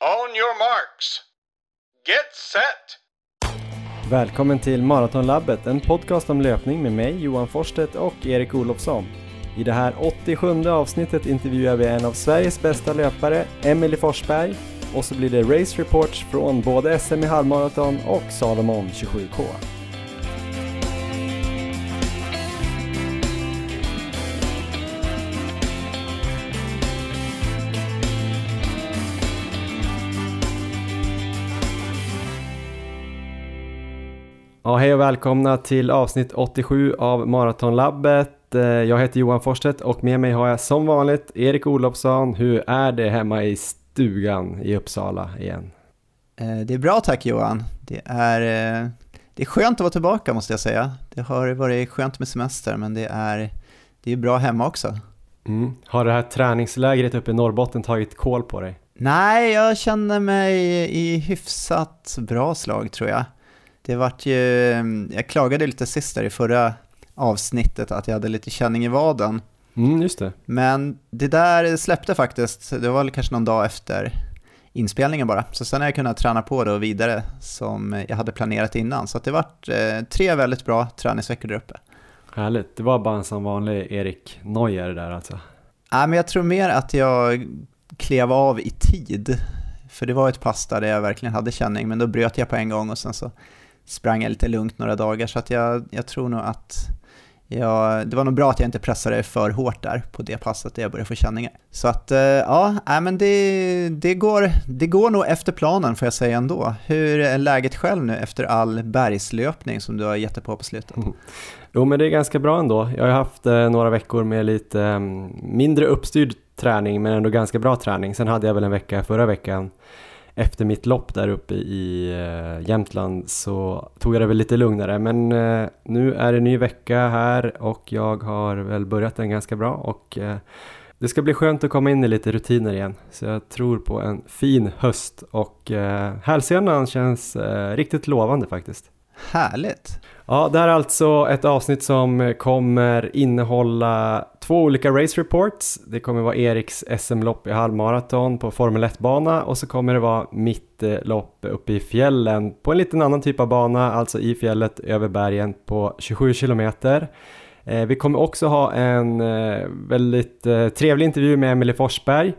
On your marks. Get set! Välkommen till Maratonlabbet, en podcast om löpning med mig Johan Forsstedt och Erik Olofsson. I det här 87 avsnittet intervjuar vi en av Sveriges bästa löpare, Emily Forsberg, och så blir det race reports från både SM i halvmaraton och Salomon 27K. Ja, hej och välkomna till avsnitt 87 av Maratonlabbet. Eh, Jag heter Johan Forsstedt och med mig har jag som vanligt Erik Olofsson. Hur är det hemma i stugan i Uppsala igen? Eh, Det är bra tack Johan. Det är, eh, det är skönt att vara tillbaka måste jag säga. Det har varit skönt med semester men det är, det är bra hemma också. Mm. Har det här träningslägret uppe i Norrbotten tagit koll på dig? Nej, jag känner mig i hyfsat bra slag tror jag. Det vart ju, jag klagade lite sist där i förra avsnittet att jag hade lite känning i vaden. Mm, just det. Men det där släppte faktiskt, det var väl kanske någon dag efter inspelningen bara. Så sen har jag kunnat träna på det och vidare som jag hade planerat innan. Så det vart eh, tre väldigt bra träningsveckor där uppe. Härligt. Det var bara en som vanlig Erik Neuer där alltså. Nej, men jag tror mer att jag klev av i tid. För det var ett pass där jag verkligen hade känning, men då bröt jag på en gång och sen så sprang jag lite lugnt några dagar. Så att jag, jag tror nog att jag, det var nog bra att jag inte pressade för hårt där på det passet där jag började få känningar. Så att eh, ja, men det, det, går, det går nog efter planen får jag säga ändå. Hur är läget själv nu efter all bergslöpning som du har gett dig på på slutet? Mm. Jo men det är ganska bra ändå. Jag har haft eh, några veckor med lite eh, mindre uppstyrd träning men ändå ganska bra träning. Sen hade jag väl en vecka förra veckan efter mitt lopp där uppe i eh, Jämtland så tog jag det väl lite lugnare men eh, nu är det ny vecka här och jag har väl börjat den ganska bra och eh, det ska bli skönt att komma in i lite rutiner igen så jag tror på en fin höst och eh, hälsenan känns eh, riktigt lovande faktiskt. Härligt! Ja, det här är alltså ett avsnitt som kommer innehålla två olika race reports. Det kommer vara Eriks SM-lopp i halvmaraton på Formel 1-bana och så kommer det vara mitt eh, lopp uppe i fjällen på en liten annan typ av bana, alltså i fjället över bergen på 27 kilometer. Eh, vi kommer också ha en eh, väldigt trevlig intervju med Emelie Forsberg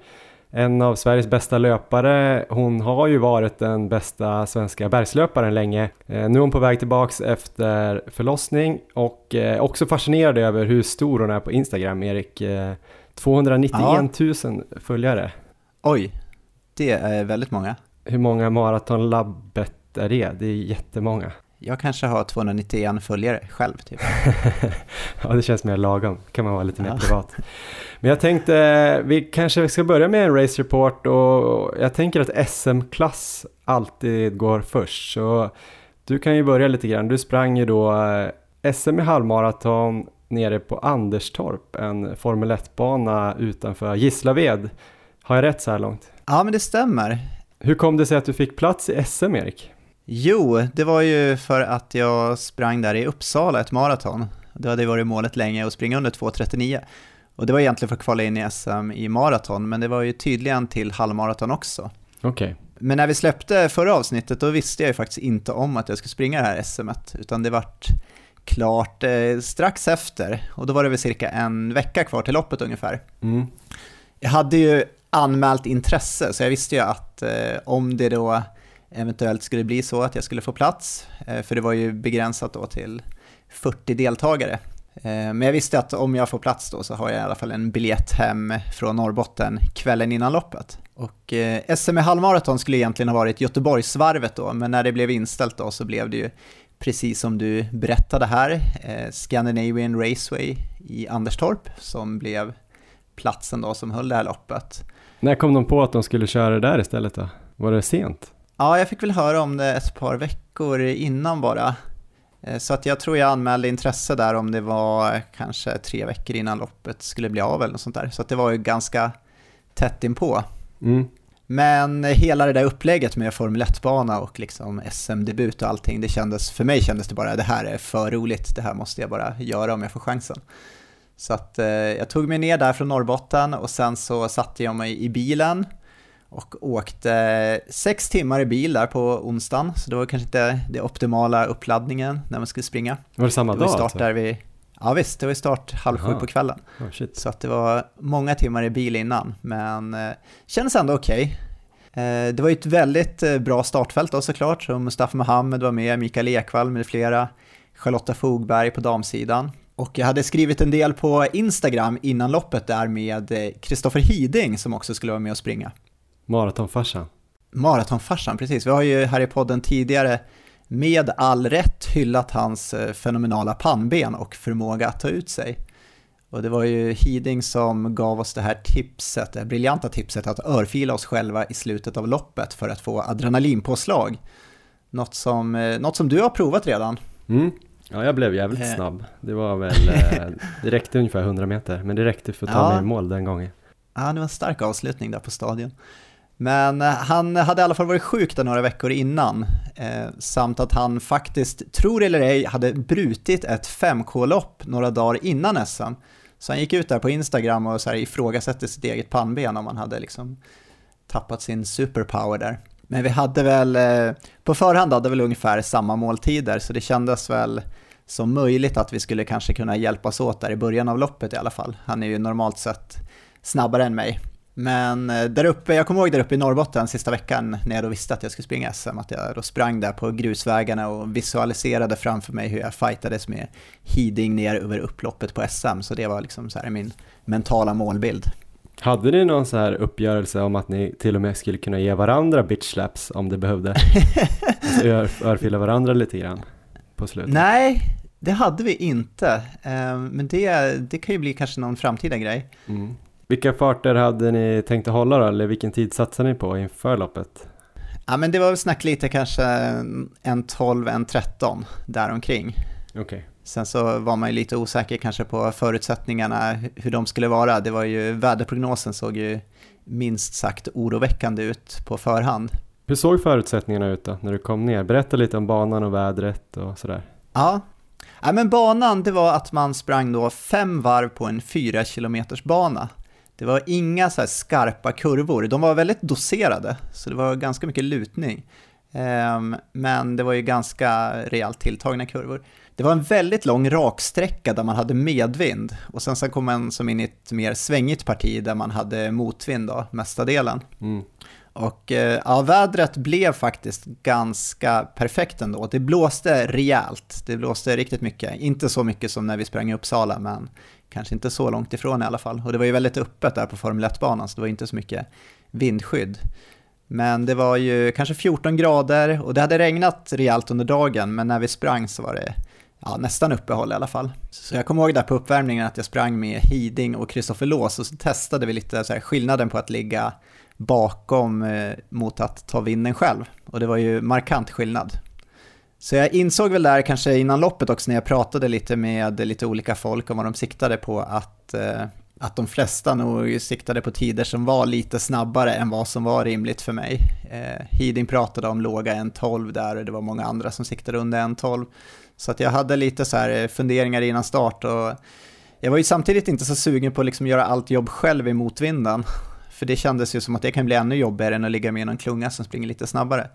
en av Sveriges bästa löpare. Hon har ju varit den bästa svenska bergslöparen länge. Eh, nu är hon på väg tillbaks efter förlossning och eh, också fascinerad över hur stor hon är på Instagram, Erik. Eh, 291 000 följare. Oj, det är väldigt många. Hur många maratonlabbet är det? Det är jättemånga. Jag kanske har 291 följare själv typ. ja, det känns mer lagom. kan man vara lite mer Ja. privat. Men jag tänkte, vi kanske ska börja med en race report och jag tänker att SM-klass alltid går först. Så du kan ju börja lite grann. Du sprang ju då eh, SM i halvmaraton nere på Anderstorp, en Formel 1-bana utanför Gislaved. Har jag rätt så här långt? Ja, men det stämmer. Hur kom det sig att du fick plats i SM, Erik? Jo, det var ju för att jag sprang där i Uppsala ett maraton. Det hade varit målet länge att springa under 2.39. Och det var egentligen för att kvala in i SM i maraton, men det var ju tydligen till halvmaraton också. Okej. Men när vi släppte förra avsnittet, då visste jag ju faktiskt inte om att jag skulle springa det här SMet, utan det vart klart eh, strax efter. Och då var det väl cirka en vecka kvar till loppet ungefär. Mm. Jag hade ju anmält intresse, så jag visste ju att eh, om det då eventuellt skulle bli så att jag skulle få plats, eh, för det var ju begränsat då till 40 deltagare. Eh, men jag visste att om jag får plats då så har jag i alla fall en biljett hem från Norrbotten kvällen innan loppet. Och eh, SM i halvmaraton skulle egentligen ha varit Göteborgsvarvet då, men när det blev inställt då så blev det ju precis som du berättade här, Scandinavian Raceway i Anderstorp som blev platsen då som höll det här loppet. När kom de på att de skulle köra det där istället då? Var det sent? Ja, jag fick väl höra om det ett par veckor innan bara. Eh, Så att jag tror jag anmälde intresse där om det var kanske tre veckor innan loppet skulle bli av eller något sånt där. Så att det var ju ganska tätt inpå. Mm. Men hela det där upplägget med Formel 1-bana och liksom SM-debut och allting, det kändes, för mig kändes det bara, det här är för roligt, det här måste jag bara göra om jag får chansen. Så att eh, jag tog mig ner där från Norrbotten och sen så satte jag mig i bilen och åkte sex timmar i bil där på onsdagen, så det var kanske inte den optimala uppladdningen när man skulle springa. Var det samma Det var dag start alltså? där vid, ja visst, det var start halv sju Jaha. på kvällen. Oh. Så att det var många timmar i bil innan, men eh, kändes ändå okej. Eh, det var ju ett väldigt eh, bra startfält då såklart, så Mustafa Mohamed var med, Mikael Ekvall med flera, Charlotta Fogberg på damsidan. Och jag hade skrivit en del på Instagram innan loppet där med eh, Kristoffer Hiding som också skulle vara med och springa. Maratonfarsan. Maratonfarsan, precis. Vi har ju här i podden tidigare med all rätt hyllat hans eh, fenomenala pannben och förmåga att ta ut sig. Och det var ju Hiding som gav oss det här tipset, det här briljanta tipset att örfila oss själva i slutet av loppet för att få adrenalinpåslag. Något som, eh, något som du har provat redan. Mm. Ja, jag blev jävligt Eh. snabb. Det var väl, det räckte ungefär 100 meter, men det räckte för att ta Ja. mig i mål den gången. Ja, det var en stark avslutning där på stadion. Men eh, han hade i alla fall varit sjuk där några veckor innan, eh, samt att han faktiskt, tror eller ej, hade brutit ett 5K-lopp några dagar innan SM. Så han gick ut där på Instagram och så här ifrågasatte sitt eget pannben om han hade liksom tappat sin superpower där. Men vi hade väl, eh, på förhand hade väl ungefär samma måltider, så det kändes väl som möjligt att vi skulle kanske kunna hjälpas åt där i början av loppet i alla fall. Han är ju normalt sett snabbare än mig. Men eh, där uppe, jag kommer ihåg där uppe i Norrbotten sista veckan när jag då visste att jag skulle springa SM, att jag då sprang där på grusvägarna och visualiserade framför mig hur jag fightades med Hiding ner över upploppet på SM, så det var liksom så här min mentala målbild. Hade ni någon så här uppgörelse om att ni till och med skulle kunna ge varandra bitch slaps om det behövde? alltså ör, örfila varandra lite grann på slutet? Nej, det hade vi inte, Eh, men det, det kan ju bli kanske någon framtida grej. Mm. Vilka farter hade ni tänkt att hålla då? Eller vilken tid satsade ni på inför loppet? Ja, men det var väl snack lite kanske en 12, en 13 däromkring. Okej. Sen så var man ju lite osäker kanske på förutsättningarna, hur de skulle vara. Det var ju, väderprognosen såg ju minst sagt oroväckande ut på förhand. Hur såg förutsättningarna ut då när du kom ner? Berätta lite om banan och vädret och sådär. Ja. ja, men banan det var att man sprang då fem varv på en fyra kilometers bana. Det var inga så här skarpa kurvor, de var väldigt doserade, så det var ganska mycket lutning. Ehm, men det var ju ganska rejält tilltagna kurvor. Det var en väldigt lång raksträcka där man hade medvind och sen så kom man som in i ett mer svängigt parti där man hade motvind då, mesta delen. Mm. Och eh, ja, vädret blev faktiskt ganska perfekt ändå. Det blåste rejält, det blåste riktigt mycket. Inte så mycket som när vi sprang i Uppsala, men kanske inte så långt ifrån i alla fall. Och det var ju väldigt öppet där på Formel 1-banan, så det var inte så mycket vindskydd. Men det var ju kanske 14 grader och det hade regnat rejält under dagen, men när vi sprang så var det ja, nästan uppehåll i alla fall. Så jag kommer ihåg där på uppvärmningen att jag sprang med Hiding och Kristoffer Lås och så testade vi lite så här skillnaden på att ligga bakom eh, mot att ta vinden själv. Och det var ju markant skillnad. Så jag insåg väl där kanske innan loppet också när jag pratade lite med lite olika folk om vad de siktade på att, eh, att de flesta nog siktade på tider som var lite snabbare än vad som var rimligt för mig. Eh, Hiding pratade om låga 1.12 där och det var många andra som siktade under 1.12. Så att jag hade lite så här eh, funderingar innan start och jag var ju samtidigt inte så sugen på att liksom göra allt jobb själv i motvinden. För det kändes ju som att det kan bli ännu jobbigare än att ligga med någon klunga som springer lite snabbare.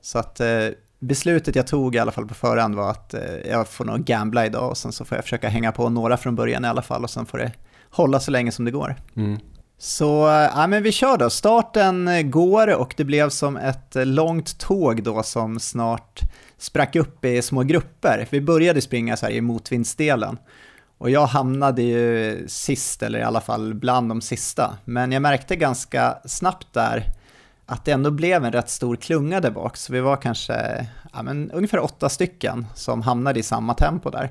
Så att eh, beslutet jag tog i alla fall på förhand var att eh, jag får nog gambla idag och sen så får jag försöka hänga på några från början i alla fall och sen får det hålla så länge som det går. Mm. Så eh, ja, men vi kör då. Starten eh, går och det blev som ett långt tåg då som snart sprack upp i små grupper. Vi började springa så här i motvindsdelen och jag hamnade ju sist, eller i alla fall bland de sista. Men jag märkte ganska snabbt där att det ändå blev en rätt stor klunga där bak, så vi var kanske ja, men ungefär åtta stycken som hamnade i samma tempo där.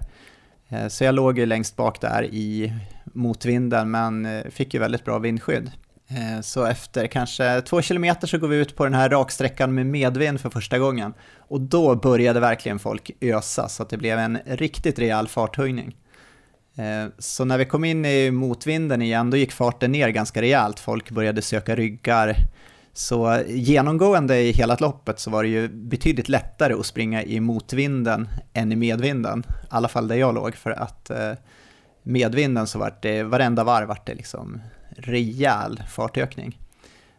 Eh, så jag låg ju längst bak där i motvinden, men eh, fick ju väldigt bra vindskydd. Eh, så efter kanske två kilometer så går vi ut på den här raksträckan med medvind för första gången. Och då började verkligen folk ösa, så att det blev en riktigt rejäl farthöjning. Så när vi kom in i motvinden igen, då gick farten ner ganska rejält. Folk började söka ryggar. Så genomgående i hela loppet så var det ju betydligt lättare att springa i motvinden än i medvinden. I alla fall där jag låg, för att eh, medvinden så vart det, varenda varv vart det liksom rejäl fartökning.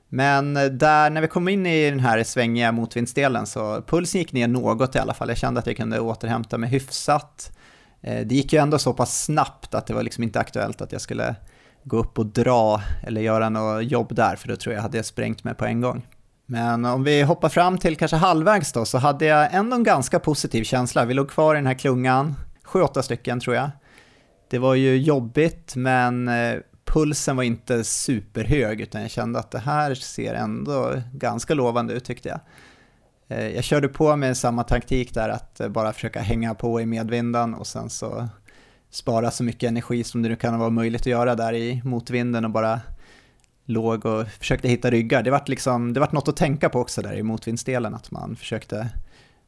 Men eh, där, när vi kom in i den här svängiga motvindsdelen så pulsen gick ner något i alla fall. Jag kände att jag kunde återhämta mig hyfsat. Eh, det gick ju ändå så pass snabbt att det var liksom inte aktuellt att jag skulle gå upp och dra eller göra något jobb där, för då tror jag hade jag sprängt mig på en gång. Men om vi hoppar fram till kanske halvvägs då, så hade jag ändå en ganska positiv känsla. Vi låg kvar i den här klungan, sju, åtta stycken tror jag. Det var ju jobbigt, men eh, pulsen var inte superhög, utan jag kände att det här ser ändå ganska lovande ut tyckte jag. Eh, jag körde på med samma taktik där, att bara försöka hänga på i medvindan och sen så spara så mycket energi som det nu kan vara möjligt att göra där i motvinden och bara låg och försökte hitta ryggar. Det vart liksom, det vart något att tänka på också där i motvindsdelen, att man försökte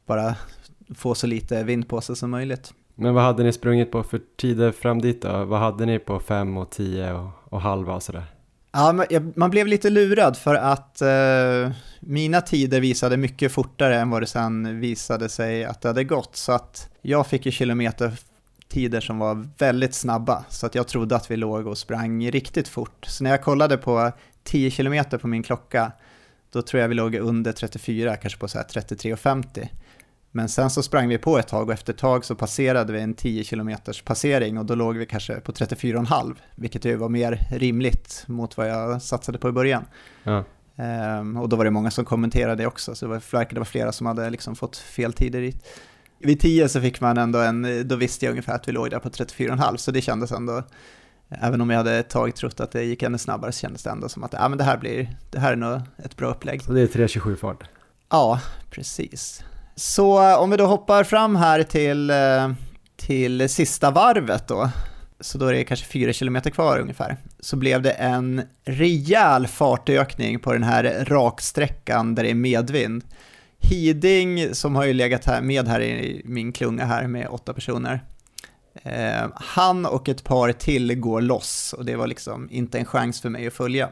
bara få så lite vind på sig som möjligt. Men vad hade ni sprungit på för tider fram dit då? Vad hade ni på 5 och 10 och, och halva och sådär? Ja, man blev lite lurad för att eh, mina tider visade mycket fortare än vad det sen visade sig att det hade gått. Så att jag fick ju kilometertider som var väldigt snabba. Så att jag trodde att vi låg och sprang riktigt fort. Så när jag kollade på 10 kilometer på min klocka, då tror jag vi låg under 34, kanske på så här 33,50. Men sen så sprang vi på ett tag och efter ett tag så passerade vi en 10 km passering och då låg vi kanske på 34,5 vilket ju var mer rimligt mot vad jag satsade på i början. Ja. Ehm, och då var det många som kommenterade det också, så det var, det var flera som hade liksom fått fel tider dit. Vid 10 så fick man ändå en, då visste jag ungefär att vi låg där på 34,5 så det kändes ändå, även om jag hade ett tag trott att det gick ännu snabbare så kändes det ändå som att ja, men det, här blir, det här är nog ett bra upplägg. Så det är 3.27 fart? Ja, precis. Så om vi då hoppar fram här till, till sista varvet då, så då är det kanske fyra kilometer kvar ungefär, så blev det en rejäl fartökning på den här raksträckan där det är medvind. Hiding, som har ju legat här med här i min klunga här med åtta personer, eh, han och ett par till går loss och det var liksom inte en chans för mig att följa.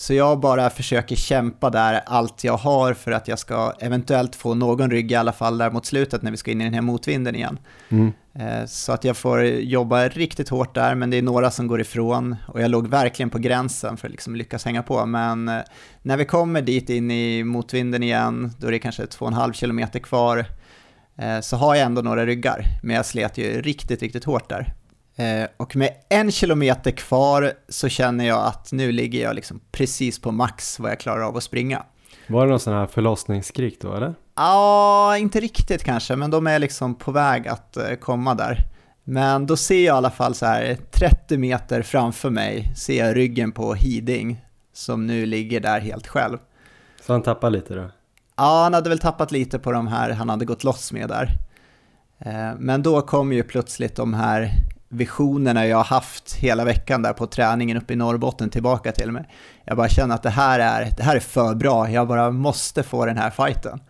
Så jag bara försöker kämpa där allt jag har för att jag ska eventuellt få någon rygg i alla fall där mot slutet när vi ska in i den här motvinden igen. Mm. Eh, så att jag får jobba riktigt hårt där, men det är några som går ifrån och jag låg verkligen på gränsen för att liksom lyckas hänga på. Men eh, när vi kommer dit in i motvinden igen, då är det kanske 2,5 kilometer kvar, eh, så har jag ändå några ryggar, men jag slet ju riktigt, riktigt hårt där. Eh, och med en kilometer kvar så känner jag att nu ligger jag liksom precis på max vad jag klarar av att springa. Var det någon sån här förlossningsskrik då eller? Ja, inte riktigt kanske, men de är liksom på väg att eh, komma där. Men då ser jag i alla fall så här 30 meter framför mig, ser jag ryggen på Hiding som nu ligger där helt själv. Så han tappar lite då? Ja, han hade väl tappat lite på de här han hade gått loss med där. Eh, men då kom ju plötsligt de här visionerna jag har haft hela veckan där på träningen uppe i Norrbotten tillbaka till mig. Jag bara känner att det här är, det här är för bra, jag bara måste få den här fighten.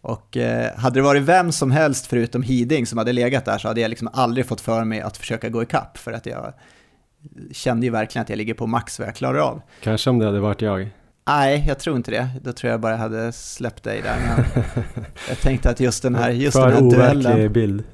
Och eh, hade det varit vem som helst förutom Hiding som hade legat där så hade jag liksom aldrig fått för mig att försöka gå ikapp för att jag kände ju verkligen att jag ligger på max vad jag klarar av. Kanske om det hade varit jag. Nej, jag tror inte det. Då tror jag bara hade släppt dig där. Men jag tänkte att just den här, just för den här duellen... För bild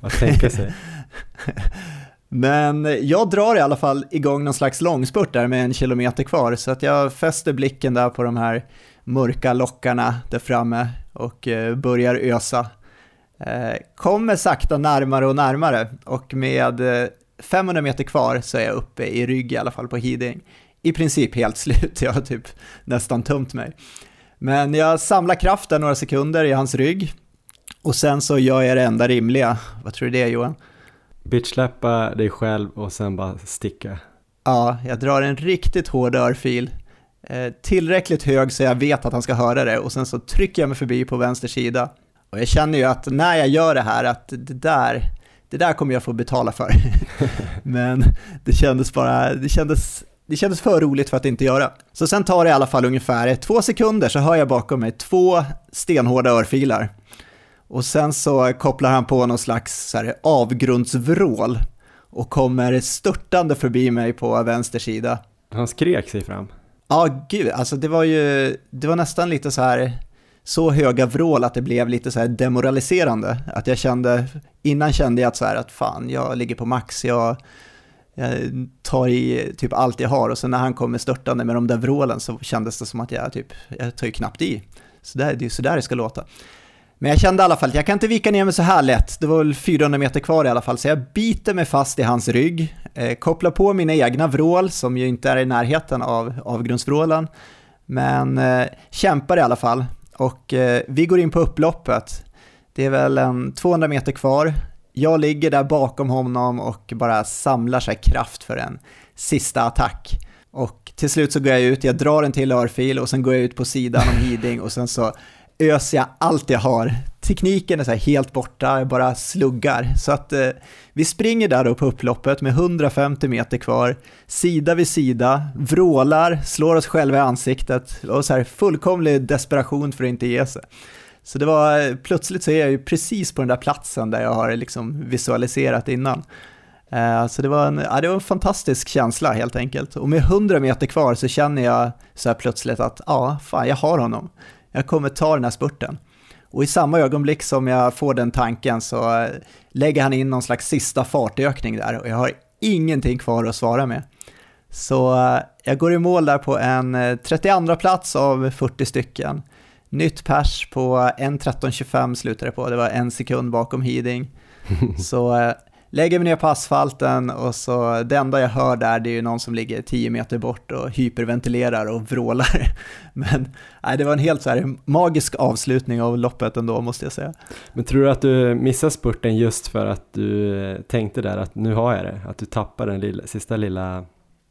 att tänka sig. Men jag drar i alla fall igång någon slags långspurt där med en kilometer kvar, så att jag fäster blicken där på de här mörka lockarna där framme och eh, börjar ösa. Eh, kommer sakta närmare och närmare och med eh, 500 meter kvar så är jag uppe i rygg i alla fall på Hiding. I princip helt slut, jag har typ nästan tömt mig. Men jag samlar kraft där några sekunder i hans rygg och sen så gör jag det enda rimliga. Vad tror du det är Johan? Bitchsläppa dig själv och sen bara sticka. Ja, jag drar en riktigt hård örfil. Eh, tillräckligt hög så jag vet att han ska höra det och sen så trycker jag mig förbi på vänster sida. Och jag känner ju att när jag gör det här att det där, det där kommer jag få betala för. Men det kändes bara, det kändes, det kändes för roligt för att inte göra. Så sen tar det i alla fall ungefär två sekunder så hör jag bakom mig två stenhårda örfilar. Och sen så kopplar han på någon slags så här, avgrundsvrål och kommer störtande förbi mig på vänster sida. Han skrek sig fram. Ja, gud, alltså det var ju, det var nästan lite så här, så höga vrål att det blev lite så här demoraliserande. Att jag kände, innan kände jag att så här att fan, jag ligger på max, jag, jag tar i typ allt jag har och sen när han kommer störtande med de där vrålen så kändes det som att jag typ, jag tar ju knappt i. Så där, det är ju så där det ska låta. Men jag kände i alla fall att jag kan inte vika ner mig så här lätt. Det var väl 400 meter kvar i alla fall, så jag biter mig fast i hans rygg, eh, kopplar på mina egna vrål som ju inte är i närheten av avgrundsvrålen, men eh, kämpar i alla fall. Och eh, vi går in på upploppet. Det är väl en 200 meter kvar. Jag ligger där bakom honom och bara samlar sig kraft för en sista attack. Och till slut så går jag ut, jag drar en till örfil och sen går jag ut på sidan om Hiding och sen så öser jag allt jag har. Tekniken är så helt borta, jag bara sluggar. Så att eh, vi springer där då på upploppet med 150 meter kvar, sida vid sida, vrålar, slår oss själva i ansiktet och så här fullkomlig desperation för att inte ge sig. Så det var, eh, plötsligt så är jag ju precis på den där platsen där jag har liksom visualiserat innan. Eh, så det var, en, ja, det var en fantastisk känsla helt enkelt. Och med 100 meter kvar så känner jag så här plötsligt att ja, fan jag har honom. Jag kommer ta den här spurten. Och i samma ögonblick som jag får den tanken så eh, lägger han in någon slags sista fartökning där och jag har ingenting kvar att svara med. Så eh, jag går i mål där på en 32 plats av 40 stycken. Nytt pers på 1.13.25 slutade det på, det var en sekund bakom Hiding. Så lägger mig ner på asfalten och så det enda jag hör där det är ju någon som ligger 10 meter bort och hyperventilerar och vrålar. Men nej, det var en helt så här magisk avslutning av loppet ändå måste jag säga. Men tror du att du missade spurten just för att du eh, tänkte där att nu har jag det? Att du tappade den lilla, sista lilla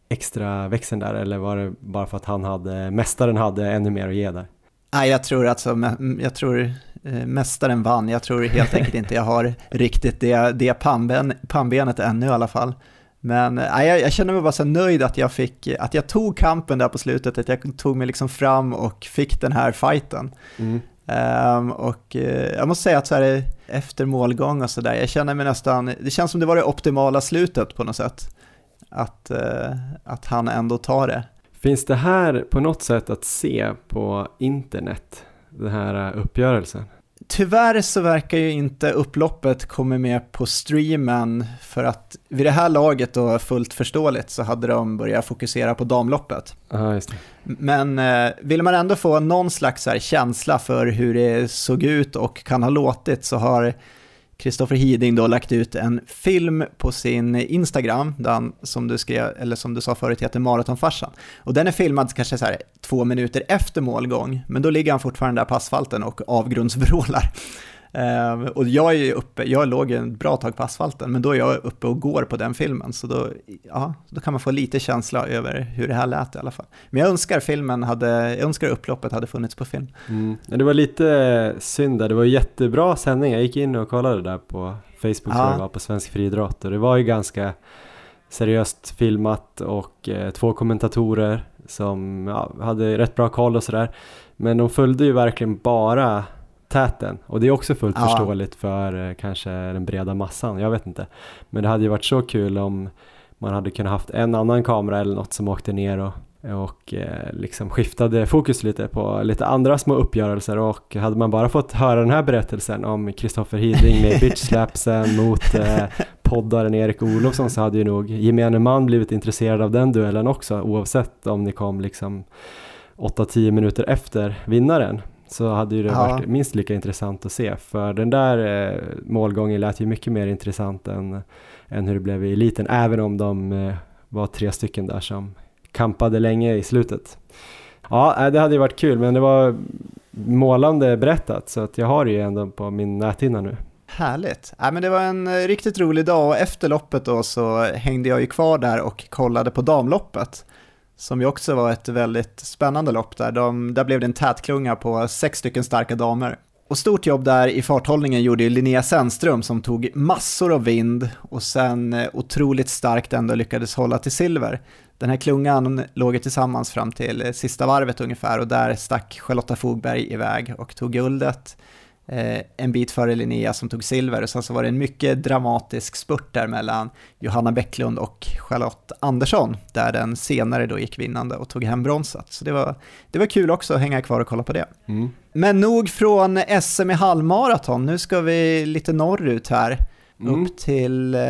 extra växeln där eller var det bara för att han hade, mästaren hade ännu mer att ge där? Nej, jag tror alltså, jag tror eh, mästaren vann. Jag tror helt enkelt inte jag har riktigt det, det pannben, pannbenet ännu i alla fall. Men nej, jag, jag känner mig bara så nöjd att jag, fick, att jag tog kampen där på slutet, att jag tog mig liksom fram och fick den här fighten. Mm. Um, och uh, jag måste säga att så här, efter målgång och sådär, jag känner mig nästan, det känns som det var det optimala slutet på något sätt. Att, uh, att han ändå tar det. Finns det här på något sätt att se på internet, den här uppgörelsen? Tyvärr så verkar ju inte upploppet komma med på streamen för att vid det här laget då fullt förståeligt så hade de börjat fokusera på damloppet. Aha. Men eh, vill man ändå få någon slags känsla för hur det såg ut och kan ha låtit så har Kristoffer Hiding då lagt ut en film på sin Instagram, den som du skrev, eller som du sa förut heter Maratonfarsan. Och den är filmad kanske så här två minuter efter målgång, men då ligger han fortfarande där på asfalten och avgrundsvrålar. Uh, och jag är uppe, jag låg en bra tag på asfalten, men då är jag uppe och går på den filmen, så då, ja, då kan man få lite känsla över hur det här lät i alla fall. Men jag önskar filmen hade, jag önskar upploppet hade funnits på film. Mm. Det var lite synd där, det var jättebra sändning, jag gick in och kollade där på Facebook, ja. var på Svensk Friidrott, och det var ju ganska seriöst filmat och eh, två kommentatorer som ja, hade rätt bra koll och sådär. Men de följde ju verkligen bara täten och det är också fullt ja. förståeligt för eh, kanske den breda massan, jag vet inte. Men det hade ju varit så kul om man hade kunnat haft en annan kamera eller något som åkte ner och, och eh, liksom skiftade fokus lite på lite andra små uppgörelser och hade man bara fått höra den här berättelsen om Kristoffer Hiding med bitchslapsen mot eh, poddaren Erik Olofsson så hade ju nog gemene man blivit intresserad av den duellen också oavsett om ni kom liksom 8-10 minuter efter vinnaren så hade ju det ja. varit minst lika intressant att se. För den där eh, målgången lät ju mycket mer intressant än, än hur det blev i eliten, även om de eh, var tre stycken där som kampade länge i slutet. Ja, eh, det hade ju varit kul, men det var målande berättat, så att jag har det ju ändå på min näthinna nu. Härligt. Ja, men det var en riktigt rolig dag och efter loppet då så hängde jag ju kvar där och kollade på damloppet som ju också var ett väldigt spännande lopp där. De, där blev det en tätklunga på sex stycken starka damer. Och stort jobb där i farthållningen gjorde ju Linnea Sennström som tog massor av vind och sen eh, otroligt starkt ändå lyckades hålla till silver. Den här klungan låg tillsammans fram till eh, sista varvet ungefär och där stack Charlotta Fogberg iväg och tog guldet en bit före Linnea som tog silver och sen så var det en mycket dramatisk spurt där mellan Johanna Bäcklund och Charlotte Andersson där den senare då gick vinnande och tog hem bronset. Så det var, det var kul också att hänga kvar och kolla på det. Mm. Men nog från SM i halvmaraton, nu ska vi lite norrut här. Mm. upp, till, eh,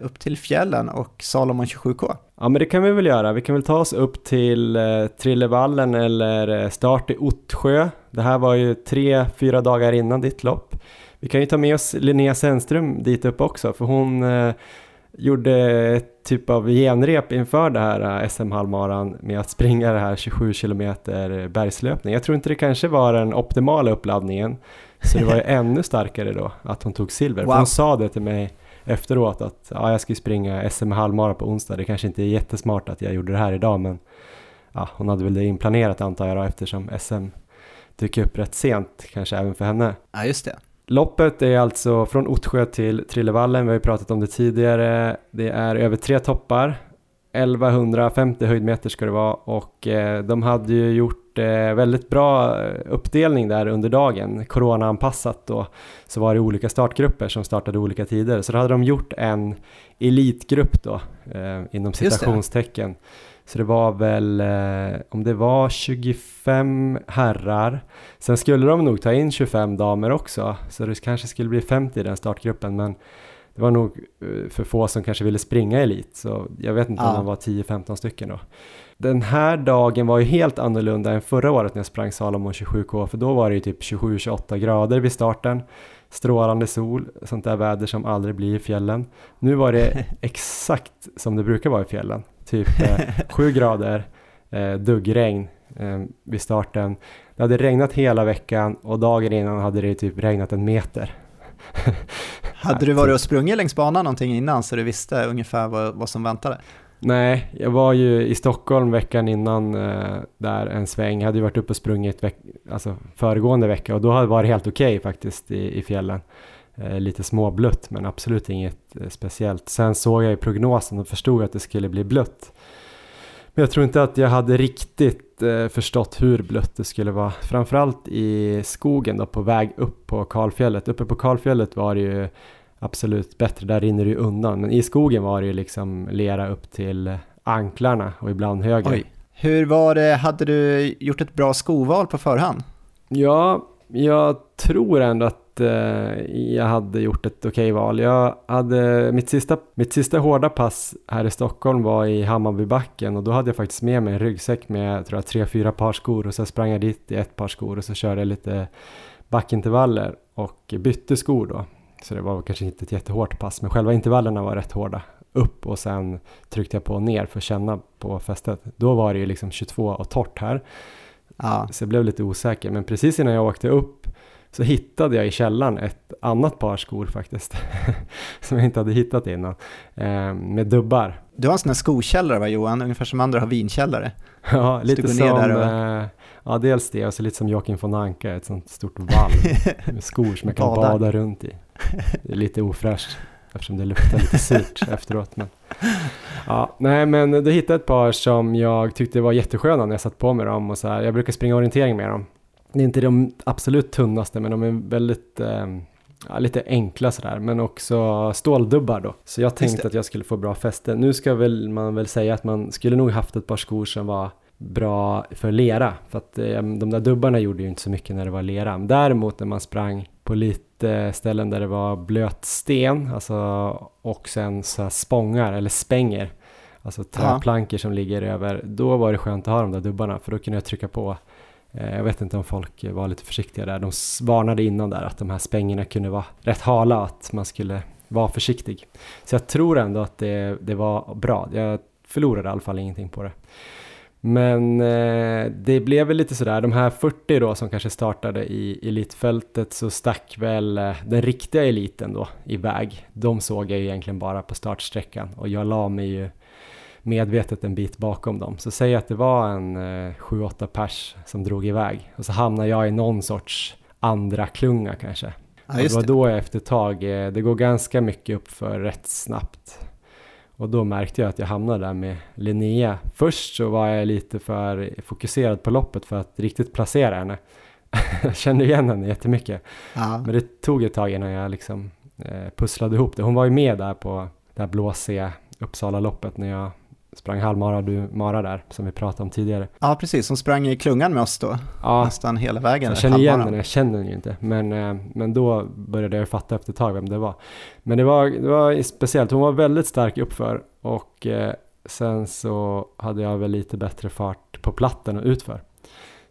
upp till fjällen och Salomon 27K. Ja men det kan vi väl göra. Vi kan väl ta oss upp till eh, Trillevallen eller eh, start i Ottsjö. Det här var ju tre, fyra dagar innan ditt lopp. Vi kan ju ta med oss Linnea Sennström dit upp också för hon eh, gjorde ett typ av genrep inför det här eh, SM halvmaran med att springa det här 27 km bergslöpning. Jag tror inte det kanske var den optimala uppladdningen så det var ju ännu starkare då att hon tog silver. Wow. För hon sa det till mig efteråt att ja, jag ska ju springa SM halvmara på onsdag. Det kanske inte är jättesmart att jag gjorde det här idag men ja, hon hade väl det inplanerat antar jag då eftersom SM dyker upp rätt sent kanske även för henne. Ja, just det. Loppet är alltså från Ottsjö till Trillevallen, vi har ju pratat om det tidigare. Det är över tre toppar, 1150 höjdmeter ska det vara och eh, de hade ju gjort eh, väldigt bra eh, uppdelning där under dagen, coronaanpassat då. Så var det olika startgrupper som startade olika tider, så då hade de gjort en elitgrupp då, eh, inom citationstecken. Så det var väl, om det var 25 herrar, sen skulle de nog ta in 25 damer också, så det kanske skulle bli 50 i den startgruppen, men det var nog eh, för få som kanske ville springa elit, så jag vet inte om Ja. de var 10-15 stycken då. Den här dagen var ju helt annorlunda än förra året när jag sprang Salomon 27K, för då var det ju typ 27-28 grader vid starten, strålande sol, sånt där väder som aldrig blir i fjällen. Nu var det exakt som det brukar vara i fjällen, typ eh, 7 grader, eh, duggregn eh, vid starten. Det hade regnat hela veckan och dagen innan hade det typ regnat en meter. Hade du varit och sprungit längs banan någonting innan så du visste ungefär vad, vad som väntade? Nej, jag var ju i Stockholm veckan innan eh, där en sväng. Jag hade ju varit uppe och sprungit veck- alltså föregående vecka och då hade det varit helt okej faktiskt i, i fjällen. Eh, lite småblött men absolut inget eh, speciellt. Sen såg jag i prognosen och förstod att det skulle bli blött. Men jag tror inte att jag hade riktigt eh, förstått hur blött det skulle vara. Framförallt i skogen då på väg upp på kalfjället. Uppe på kalfjället var det ju absolut bättre, där rinner det ju undan. Men i skogen var det ju liksom lera upp till anklarna och ibland högre. Oj. Hur var det, hade du gjort ett bra skoval på förhand? Ja, jag tror ändå att eh, jag hade gjort ett okej val. Jag hade, mitt, sista, mitt sista hårda pass här i Stockholm var i Hammarbybacken och då hade jag faktiskt med mig en ryggsäck med tror jag, tre, fyra par skor och så sprang jag dit i ett par skor och så körde jag lite backintervaller och bytte skor då. Så det var kanske inte ett jättehårt pass men själva intervallerna var rätt hårda. Upp och sen tryckte jag på ner för att känna på fästet. Då var det ju liksom 22 och torrt här. Ja, Så jag blev lite osäker. Men precis innan jag åkte upp så hittade jag i källaren ett annat par skor faktiskt. som jag inte hade hittat innan. Eh, med dubbar. du har en sån här skokällare va Johan, ungefär som andra har vinkällare. Ja, lite som... där eh, ja, dels det och så lite som Joakim von Anka, ett sånt stort valv med skor som jag kan Badar. bada runt i. Det är lite ofräscht eftersom det luktar lite surt efteråt. Men, ja, nej, men då hittade jag ett par som jag tyckte var jättesköna när jag satt på mig dem. Och så här, jag brukar springa orientering med dem. Det är inte de absolut tunnaste, men de är väldigt eh, ja, lite enkla sådär, men också ståldubbar då. Så jag tänkte att jag skulle få bra fäste. Nu ska väl man väl säga att man skulle nog haft ett par skor som var bra för lera. För att eh, de där dubbarna gjorde ju inte så mycket när det var lera. Däremot när man sprang på lite ställen där det var blöt sten, alltså och sen så här spångar eller spänger, alltså träplankor som ligger över, då var det skönt att ha de där dubbarna för då kunde jag trycka på. Eh, jag vet inte om folk var lite försiktiga där. De varnade innan där att de här spängerna kunde vara rätt hala, att man skulle vara försiktig. Så jag tror ändå att det, det var bra. Jag förlorade i alla fall ingenting på det. Men eh, det blev väl lite sådär, de här 40 då som kanske startade i elitfältet så stack väl eh, den riktiga eliten då iväg. De såg jag ju egentligen bara på startsträckan och jag la mig ju medvetet en bit bakom dem. Så säg att det var en eh, 7-8 pers som drog iväg och så hamnade jag i någon sorts andra klunga kanske. Ja, och det var då jag efter ett tag, eh, det går ganska mycket upp för rätt snabbt. Och då märkte jag att jag hamnade där med Linnea. Först så var jag lite för fokuserad på loppet för att riktigt placera henne. jag kände igen henne jättemycket. Ja. Men det tog ett tag innan jag liksom eh, pusslade ihop det. Hon var ju med där på det här blåsiga Uppsala-loppet när jag sprang halvmara du Mara där som vi pratade om tidigare. Ja, precis, som sprang i klungan med oss då, Ja, nästan hela vägen. jag känner igen henne, jag känner henne ju inte. Men, eh, men då började jag fatta efter ett tag vem det var. Men det var, det var speciellt, hon var väldigt stark uppför och eh, sen så hade jag väl lite bättre fart på platten och utför.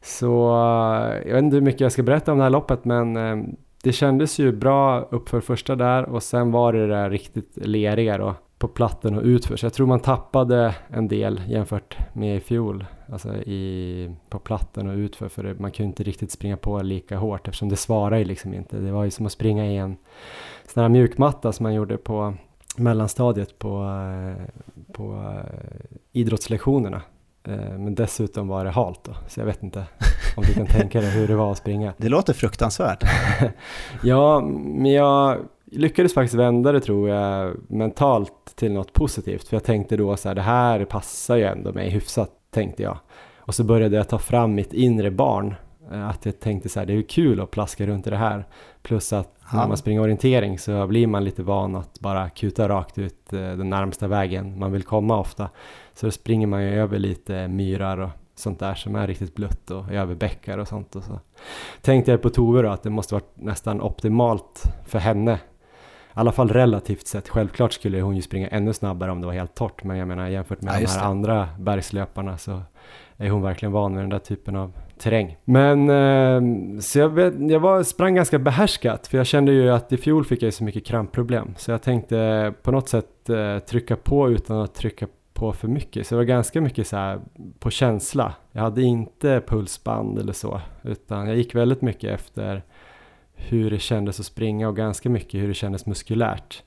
Så eh, jag vet inte hur mycket jag ska berätta om det här loppet men eh, det kändes ju bra uppför första där och sen var det det där riktigt leriga då på platten och utför. Så jag tror man tappade en del jämfört med i fjol. Alltså i, på platten och utför för man kunde inte riktigt springa på lika hårt eftersom det svarar ju liksom inte. Det var ju som att springa i en sån här mjukmatta som man gjorde på mellanstadiet på, eh, på eh, idrottslektionerna. Eh, Men dessutom var det halt då, så jag vet inte om du kan tänka dig hur det var att springa. Det låter fruktansvärt. Ja, men jag lyckades faktiskt vända det tror jag mentalt till något positivt. För jag tänkte då så här, det här passar ju ändå mig hyfsat, tänkte jag. Och så började jag ta fram mitt inre barn. eh, Att jag tänkte så här, det är ju kul att plaska runt i det här. Plus att Ja. när man springer orientering så blir man lite van att bara kuta rakt ut eh, den närmsta vägen man vill komma ofta. Så då springer man ju över lite myrar och sånt där som är riktigt blött och över bäckar och sånt. Och så tänkte jag på Tove då att det måste varit nästan optimalt för henne. Alla fall relativt sett. Självklart skulle hon ju springa ännu snabbare om det var helt torrt. Men jag menar jämfört med Ja, de här det. andra bergslöparna så är hon verkligen van med den där typen av terräng. Men eh, så jag, jag var, sprang ganska behärskat för jag kände ju att i fjol fick jag så mycket krampproblem. Så jag tänkte på något sätt eh, trycka på utan att trycka på för mycket. Så det var ganska mycket så här på känsla. Jag hade inte pulsband eller så, utan jag gick väldigt mycket efter hur det kändes att springa och ganska mycket hur det kändes muskulärt.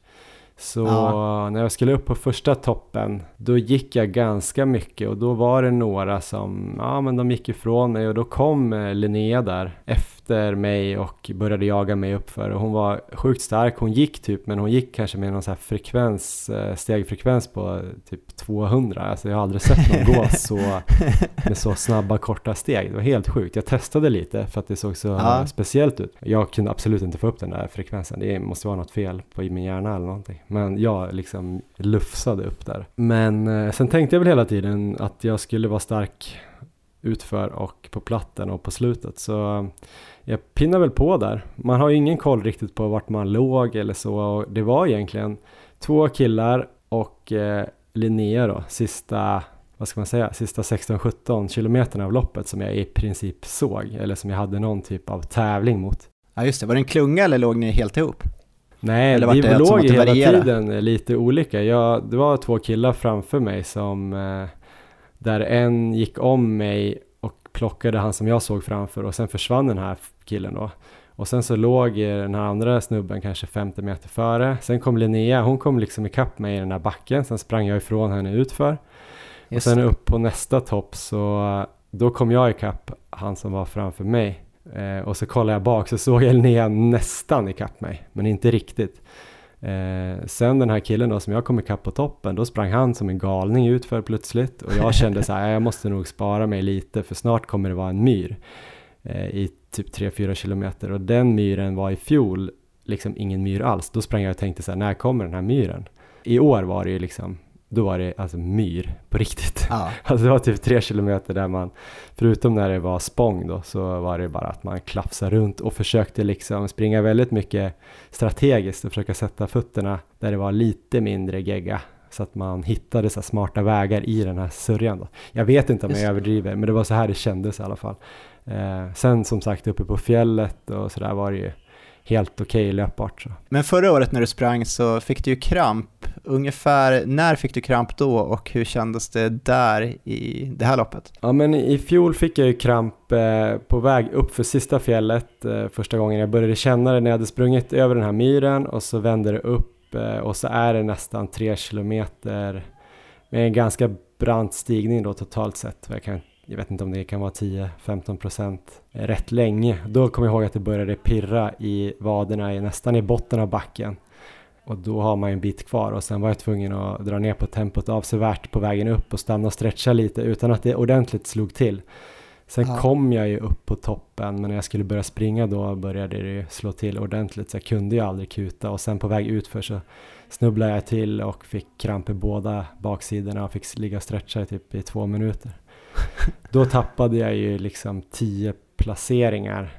Så Ja. när jag skulle upp på första toppen, då gick jag ganska mycket och då var det några som, ja men de gick ifrån mig och då kom eh, Linnea där efter mig och började jaga mig uppför och hon var sjukt stark, hon gick typ, men hon gick kanske med någon så här frekvens, eh, stegfrekvens på typ 200, alltså jag har aldrig sett någon gå så med så snabba korta steg. Det var helt sjukt. Jag testade lite för att det såg så Ja. speciellt ut. Jag kunde absolut inte få upp den där frekvensen. Det måste vara något fel på min hjärna eller någonting. Men jag liksom lufsade upp där. Men eh, sen tänkte jag väl hela tiden att jag skulle vara stark utför och på platten och på slutet. Så eh, jag pinnar väl på där. Man har ju ingen koll riktigt på vart man låg eller så. Och det var egentligen två killar och eh, Linnea då, sista vad ska man säga, sista 16-17 kilometerna av loppet som jag i princip såg, eller som jag hade någon typ av tävling mot. Ja, just det. Var det en klunga eller låg ni helt ihop? Nej, Eller vi det låg hela tiden lite olika. Jag, det var två killar framför mig som, eh, där en gick om mig och plockade han som jag såg framför och sen försvann den här killen då. Och sen så låg den här andra snubben kanske 50 meter före. Sen kom Linnea, hon kom liksom ikapp mig i den här backen. Sen sprang jag ifrån henne utför. Och sen upp på nästa topp så då kom jag ikapp han som var framför mig. Eh, och så kollade jag bak så såg jag Linnea nästan ikapp mig, men inte riktigt. Eh, sen den här killen då som jag kom ikapp på toppen, då sprang han som en galning utför plötsligt. Och jag kände så här, jag måste nog spara mig lite för snart kommer det vara en myr eh, i typ 3-4 kilometer. Och den myren var i fjol liksom ingen myr alls. Då sprang jag och tänkte så här, när kommer den här myren? I år var det ju liksom, då var det alltså myr på riktigt. Ja, Alltså det var typ tre kilometer där man, förutom när det var spång då, så var det bara att man klafsade runt och försökte liksom springa väldigt mycket strategiskt och försöka sätta fötterna där det var lite mindre gegga. Så att man hittade så här smarta vägar i den här sörjan då. Jag vet inte om jag överdriver, men det var så här det kändes i alla fall. Eh, sen som sagt uppe på fjället och så där var det ju helt okej löpbart. Så. Men förra året när du sprang så fick du ju kramp. Ungefär när fick du kramp då och hur kändes det där i det här loppet? Ja men i fjol fick jag ju kramp eh, på väg upp för sista fjället eh, första gången jag började känna det när jag hade sprungit över den här myren och så vände det upp eh, och så är det nästan tre kilometer med en ganska brant stigning då totalt sett. Jag, kan, jag vet inte om det kan vara 10-15 procent eh, rätt länge. Då kommer jag ihåg att det började pirra i vaderna nästan i botten av backen. Och då har man ju en bit kvar och sen var jag tvungen att dra ner på tempot avsevärt på vägen upp och stanna och stretcha lite utan att det ordentligt slog till. Sen Ja. kom jag ju upp på toppen men när jag skulle börja springa då började det ju slå till ordentligt så jag kunde ju aldrig kuta och sen på väg utför så snubblade jag till och fick kramp i båda baksidorna och fick ligga och stretcha typ i två minuter. Då tappade jag ju liksom tio placeringar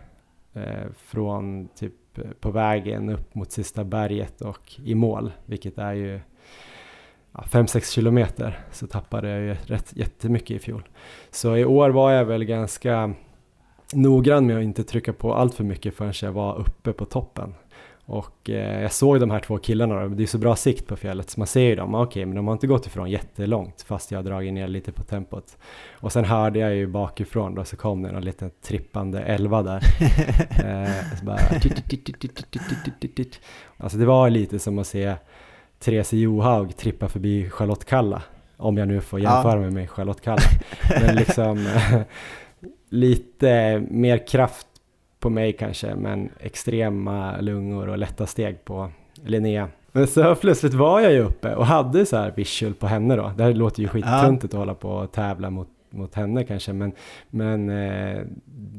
eh, från typ Eh, på vägen upp mot sista berget och i mål, vilket är ju 5-6 kilometer så tappade jag ju rätt jättemycket i fjol. Så i år var jag väl ganska noggrann med att inte trycka på allt för mycket förrän jag var uppe på toppen. Och eh, jag såg de här två killarna, det är så bra sikt på fjället så man ser ju dem, okej okay, men de har inte gått ifrån jättelångt fast jag har dragit ner lite på tempot. Och sen hörde jag ju bakifrån då så kom det någon liten trippande elva där. Eh, alltså det var lite som att se Therese Johaug trippa förbi Charlotte Kalla, om jag nu får jämföra mig med Charlotte Kalla. Men liksom lite mer kraft på mig kanske, men extrema lungor och lätta steg på Linnea. Men så plötsligt var jag ju uppe och hade så här visual på henne då. Det här låter ju skittöntigt att hålla på och tävla mot, mot henne kanske, men, men eh,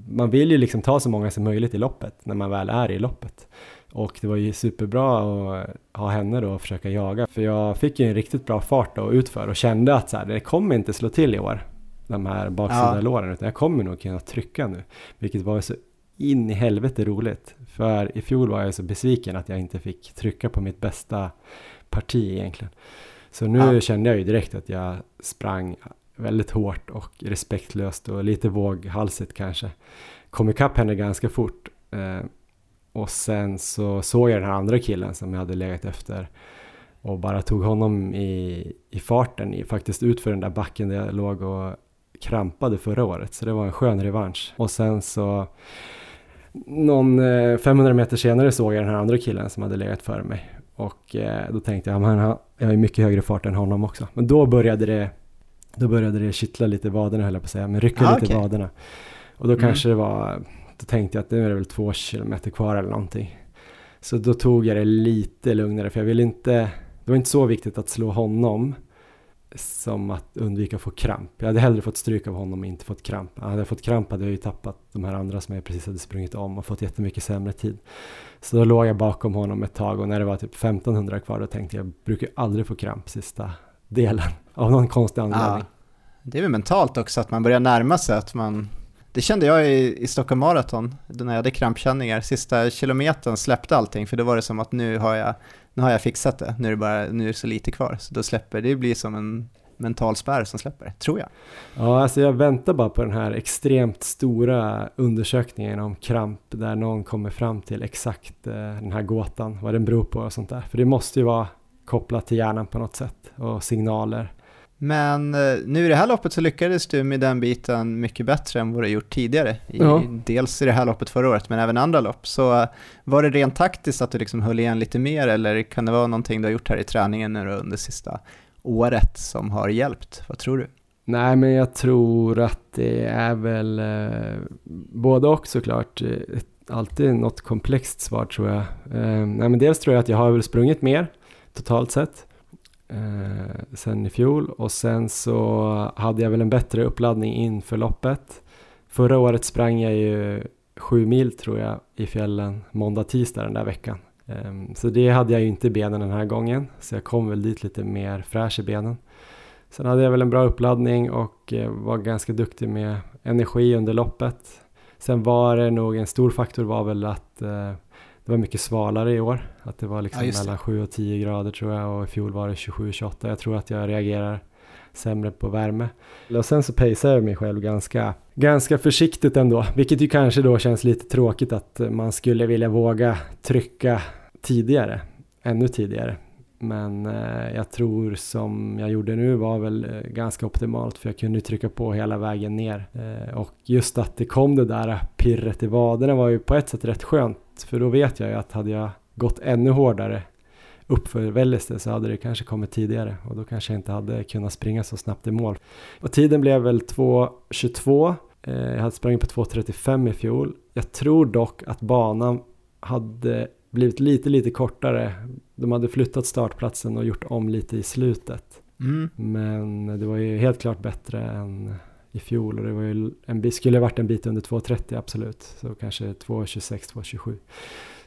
man vill ju liksom ta så många som möjligt i loppet när man väl är i loppet. Och det var ju superbra att ha henne då och försöka jaga, för jag fick ju en riktigt bra fart då utför och kände att så här, det kommer inte slå till i år, de här baksida Ja. låren, utan jag kommer nog kunna trycka nu, vilket var så in i helvete roligt. För i fjol var jag så besviken att jag inte fick trycka på mitt bästa parti egentligen. Så nu Ja. kände jag ju direkt att jag sprang väldigt hårt och respektlöst och lite våghalsigt kanske. Kom ikapp henne ganska fort. Eh, och sen så såg jag den här andra killen som jag hade legat efter och bara tog honom i, i farten, i, faktiskt ut för den där backen där jag låg och krampade förra året. Så det var en skön revansch. Och sen så någon eh, 500 meter senare såg jag den här andra killen som hade legat före mig. Och eh, då tänkte jag, men jag har ju mycket högre fart än honom också. Men då började det, då började det kittla lite i vaderna höll jag på att säga, men rycka Ah, lite i okej. vaderna. Och då Mm. kanske det var, då tänkte jag att nu är det väl två kilometer kvar eller någonting. Så då tog jag det lite lugnare för jag ville inte, det var inte så viktigt att slå honom som att undvika att få kramp. Jag hade hellre fått stryk av honom och inte fått kramp. Hade jag fått kramp hade jag ju tappat de här andra som jag precis hade sprungit om och fått jättemycket sämre tid. Så då låg jag bakom honom ett tag och när det var typ 1500 kvar då tänkte jag, jag brukar aldrig få kramp sista delen av någon konstig anledning. Ja. Det är väl mentalt också att man börjar närma sig att man... Det kände jag i, i Stockholm Marathon, när jag hade krampkänningar. Sista kilometern släppte allting, för då var det som att nu har jag, nu har jag fixat det, nu är det, bara, nu är det så lite kvar. Så då släpper det, blir som en mental spärr som släpper, tror jag. Ja, alltså jag väntar bara på den här extremt stora undersökningen om kramp där någon kommer fram till exakt eh, den här gåtan, vad den beror på och sånt där. För det måste ju vara kopplat till hjärnan på något sätt och signaler. Men eh, nu i det här loppet så lyckades du med den biten mycket bättre än vad du gjort tidigare. I, Ja. Dels i det här loppet förra året, men även andra lopp. Så eh, var det rent taktiskt att du liksom höll igen lite mer, eller kan det vara någonting du har gjort här i träningen nu under sista året som har hjälpt? Vad tror du? Nej, men jag tror att det är väl eh, både och såklart. Alltid något komplext svar tror jag. Eh, nej, men dels tror jag att jag har väl sprungit mer totalt sett eh, sen i fjol och sen så hade jag väl en bättre uppladdning inför loppet. Förra året sprang jag ju sju mil tror jag i fjällen måndag, tisdag den där veckan. Eh, så det hade jag ju inte i benen den här gången så jag kom väl dit lite mer fräsch i benen. Sen hade jag väl en bra uppladdning och eh, var ganska duktig med energi under loppet. Sen var det nog en stor faktor var väl att eh, det var mycket svalare i år. Att det var liksom Ja, mellan 7 och 10 grader tror jag och i fjol var det 27-28. Jag tror att jag reagerar sämre på värme. Och sen så pacear jag mig själv ganska, ganska försiktigt ändå, vilket ju kanske då känns lite tråkigt att man skulle vilja våga trycka tidigare, ännu tidigare. Men eh, jag tror som jag gjorde nu var väl eh, ganska optimalt för jag kunde trycka på hela vägen ner. Eh, och just att det kom det där pirret i vaderna var ju på ett sätt rätt skönt för då vet jag ju att hade jag gått ännu hårdare uppför Välleste så hade det kanske kommit tidigare och då kanske jag inte hade kunnat springa så snabbt i mål. Och tiden blev väl 2.22. Eh, jag hade sprungit på 2.35 i fjol. Jag tror dock att banan hade blivit lite, lite kortare. De hade flyttat startplatsen och gjort om lite i slutet. Mm. Men det var ju helt klart bättre än i fjol och det var ju en, skulle varit en bit under 2.30 absolut. Så kanske 2.26, 2.27.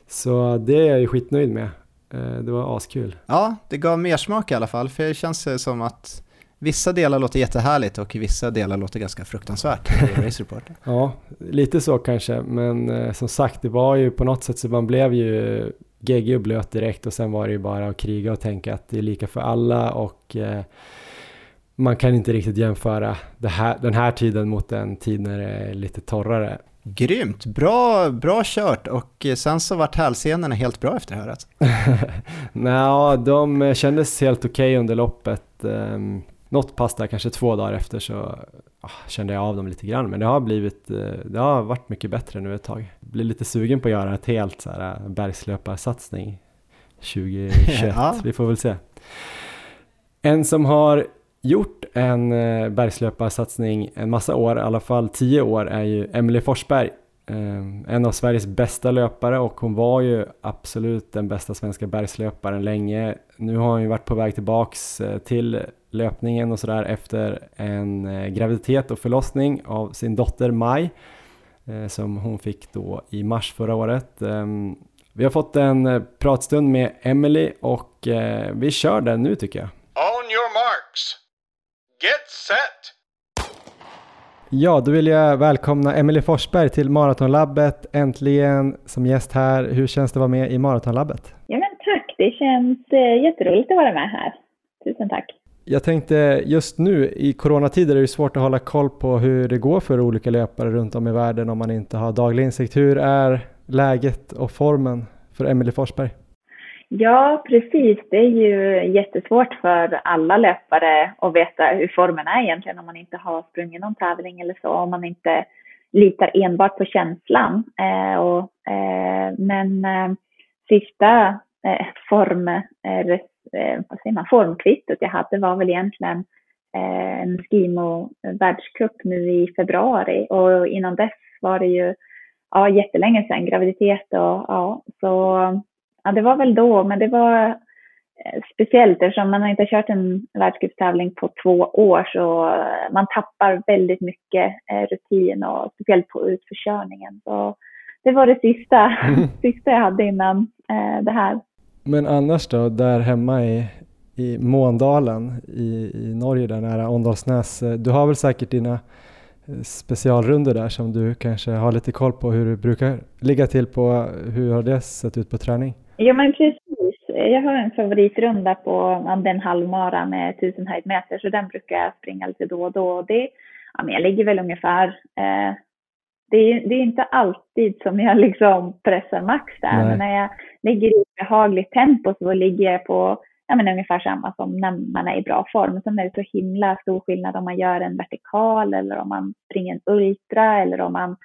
Så det är jag ju skitnöjd med. Eh, det var askul. Ja, det gav mer smak i alla fall, för det känns som att vissa delar låter jättehärligt och vissa delar låter ganska fruktansvärt i Race Report. ja, lite så kanske, men eh, som sagt, det var ju på något sätt så man blev ju geggig och blöt direkt och sen var det ju bara att kriga och tänka att det är lika för alla och eh, man kan inte riktigt jämföra här, den här tiden mot en tid när det är lite torrare. Grymt, bra, bra kört och sen så vart hälsenorna helt bra efter höret. Nej, de kändes helt okej okay under loppet. Um, något pass där, kanske två dagar efter så ah, kände jag av dem lite grann. Men det har blivit, eh, det har varit mycket bättre nu ett tag. Blir lite sugen på att göra ett helt så här eh, bergslöparsatsning 2021. ja. Vi får väl se. En som har gjort en eh, bergslöparsatsning en massa år, i alla fall tio år, är ju Emelie Forsberg. Eh, en av Sveriges bästa löpare och hon var ju absolut den bästa svenska bergslöparen länge. Nu har hon ju varit på väg tillbaks eh, till löpningen och sådär efter en graviditet och förlossning av sin dotter Maj som hon fick då i mars förra året. Ehm, vi har fått en pratstund med Emily och vi kör den nu tycker jag. On your marks. Get set! Ja, då vill jag välkomna Emily Forsberg till Maratonlabbet. Äntligen som gäst här. Hur känns det att vara med i Maratonlabbet? Ja, men tack. Det känns jätteroligt att vara med här. Tusen tack. Jag tänkte just nu i coronatider är det svårt att hålla koll på hur det går för olika löpare runt om i världen om man inte har daglig insikt. Hur är läget och formen för Emelie Forsberg? Ja, precis. Det är ju jättesvårt för alla löpare att veta hur formen är egentligen om man inte har sprungit någon tävling eller så, om man inte litar enbart på känslan. Eh, och, eh, men eh, sista eh, form, eh, eh vad säger man, formkvittot jag hade var väl egentligen eh, en Skimo världscup nu i februari och innan dess var det ju ja, jättelänge sedan, graviditet och ja, så ja, det var väl då, men det var eh, speciellt eftersom man har inte kört en världscupstävling på två år så eh, man tappar väldigt mycket eh, rutin och speciellt på utförkörningen. Så det var det sista, mm. sista jag hade innan det här. Men annars då, där hemma i, i Måndalen i, i Norge, där nära Åndalsnäs. Du har väl säkert dina specialrunder där som du kanske har lite koll på hur du brukar ligga till på. Hur har det sett ut på träning? Ja men precis. Jag har en favoritrunda på den halvmara med 1000 höjdmeter så den brukar jag springa lite då och då. Det, ja, men jag ligger väl ungefär eh, det är, det är inte alltid som jag liksom pressar max där, Nej. men när jag ligger i ett behagligt tempo så ligger jag på ja, men ungefär samma som när man är i bra form. Sen är det så himla stor skillnad om man gör en vertikal eller om man springer en ultra eller om man,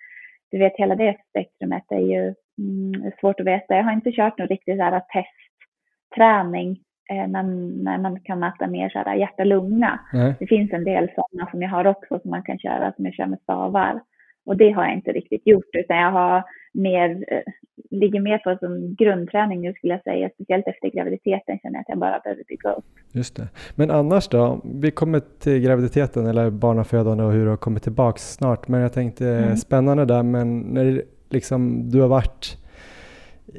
du vet hela det spektrumet är ju mm, svårt att veta. Jag har inte kört någon riktig så här testträning eh, när, när man kan mäta mer så här hjärta-lunga. Det finns en del sådana som jag har också som man kan köra som jag kör med stavar. Och det har jag inte riktigt gjort, utan jag har mer, eh, ligger mer på som grundträning nu skulle jag säga. Speciellt efter graviditeten känner jag att jag bara behöver bygga upp. Just det. Men annars då? Vi kommer till graviditeten eller barnafödande och hur du har kommit tillbaka snart. Men jag tänkte mm. spännande där, men när liksom, du har varit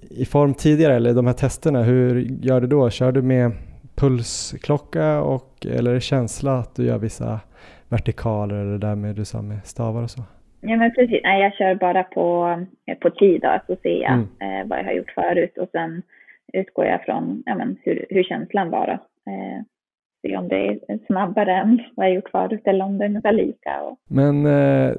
i form tidigare eller de här testerna, hur gör du då? Kör du med pulsklocka och, eller känsla att du gör vissa vertikaler eller det där med du sa med stavar och så? Ja men precis, nej jag kör bara på, eh, på tid då, så ser jag mm. eh, vad jag har gjort förut och sen utgår jag från ja, men hur, hur känslan var då. Eh, se om det är snabbare än vad jag gjort förut eller om det är ungefär lika. Och... Men eh,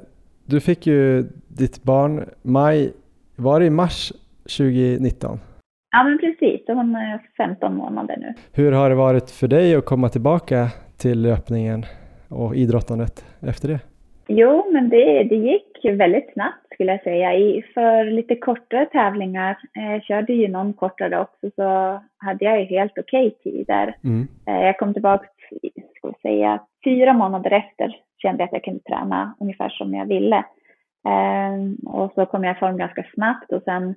du fick ju ditt barn maj, var det i mars 2019? Ja men precis, hon är 15 månader nu. Hur har det varit för dig att komma tillbaka till löpningen och idrottandet efter det? Jo, men det, det gick väldigt snabbt skulle jag säga. I, för lite kortare tävlingar, jag eh, körde ju någon kortare också, så hade jag ju helt okej okay tider. Mm. Eh, jag kom tillbaka, ska vi säga, fyra månader efter kände jag att jag kunde träna ungefär som jag ville. Eh, och så kom jag i form ganska snabbt och sen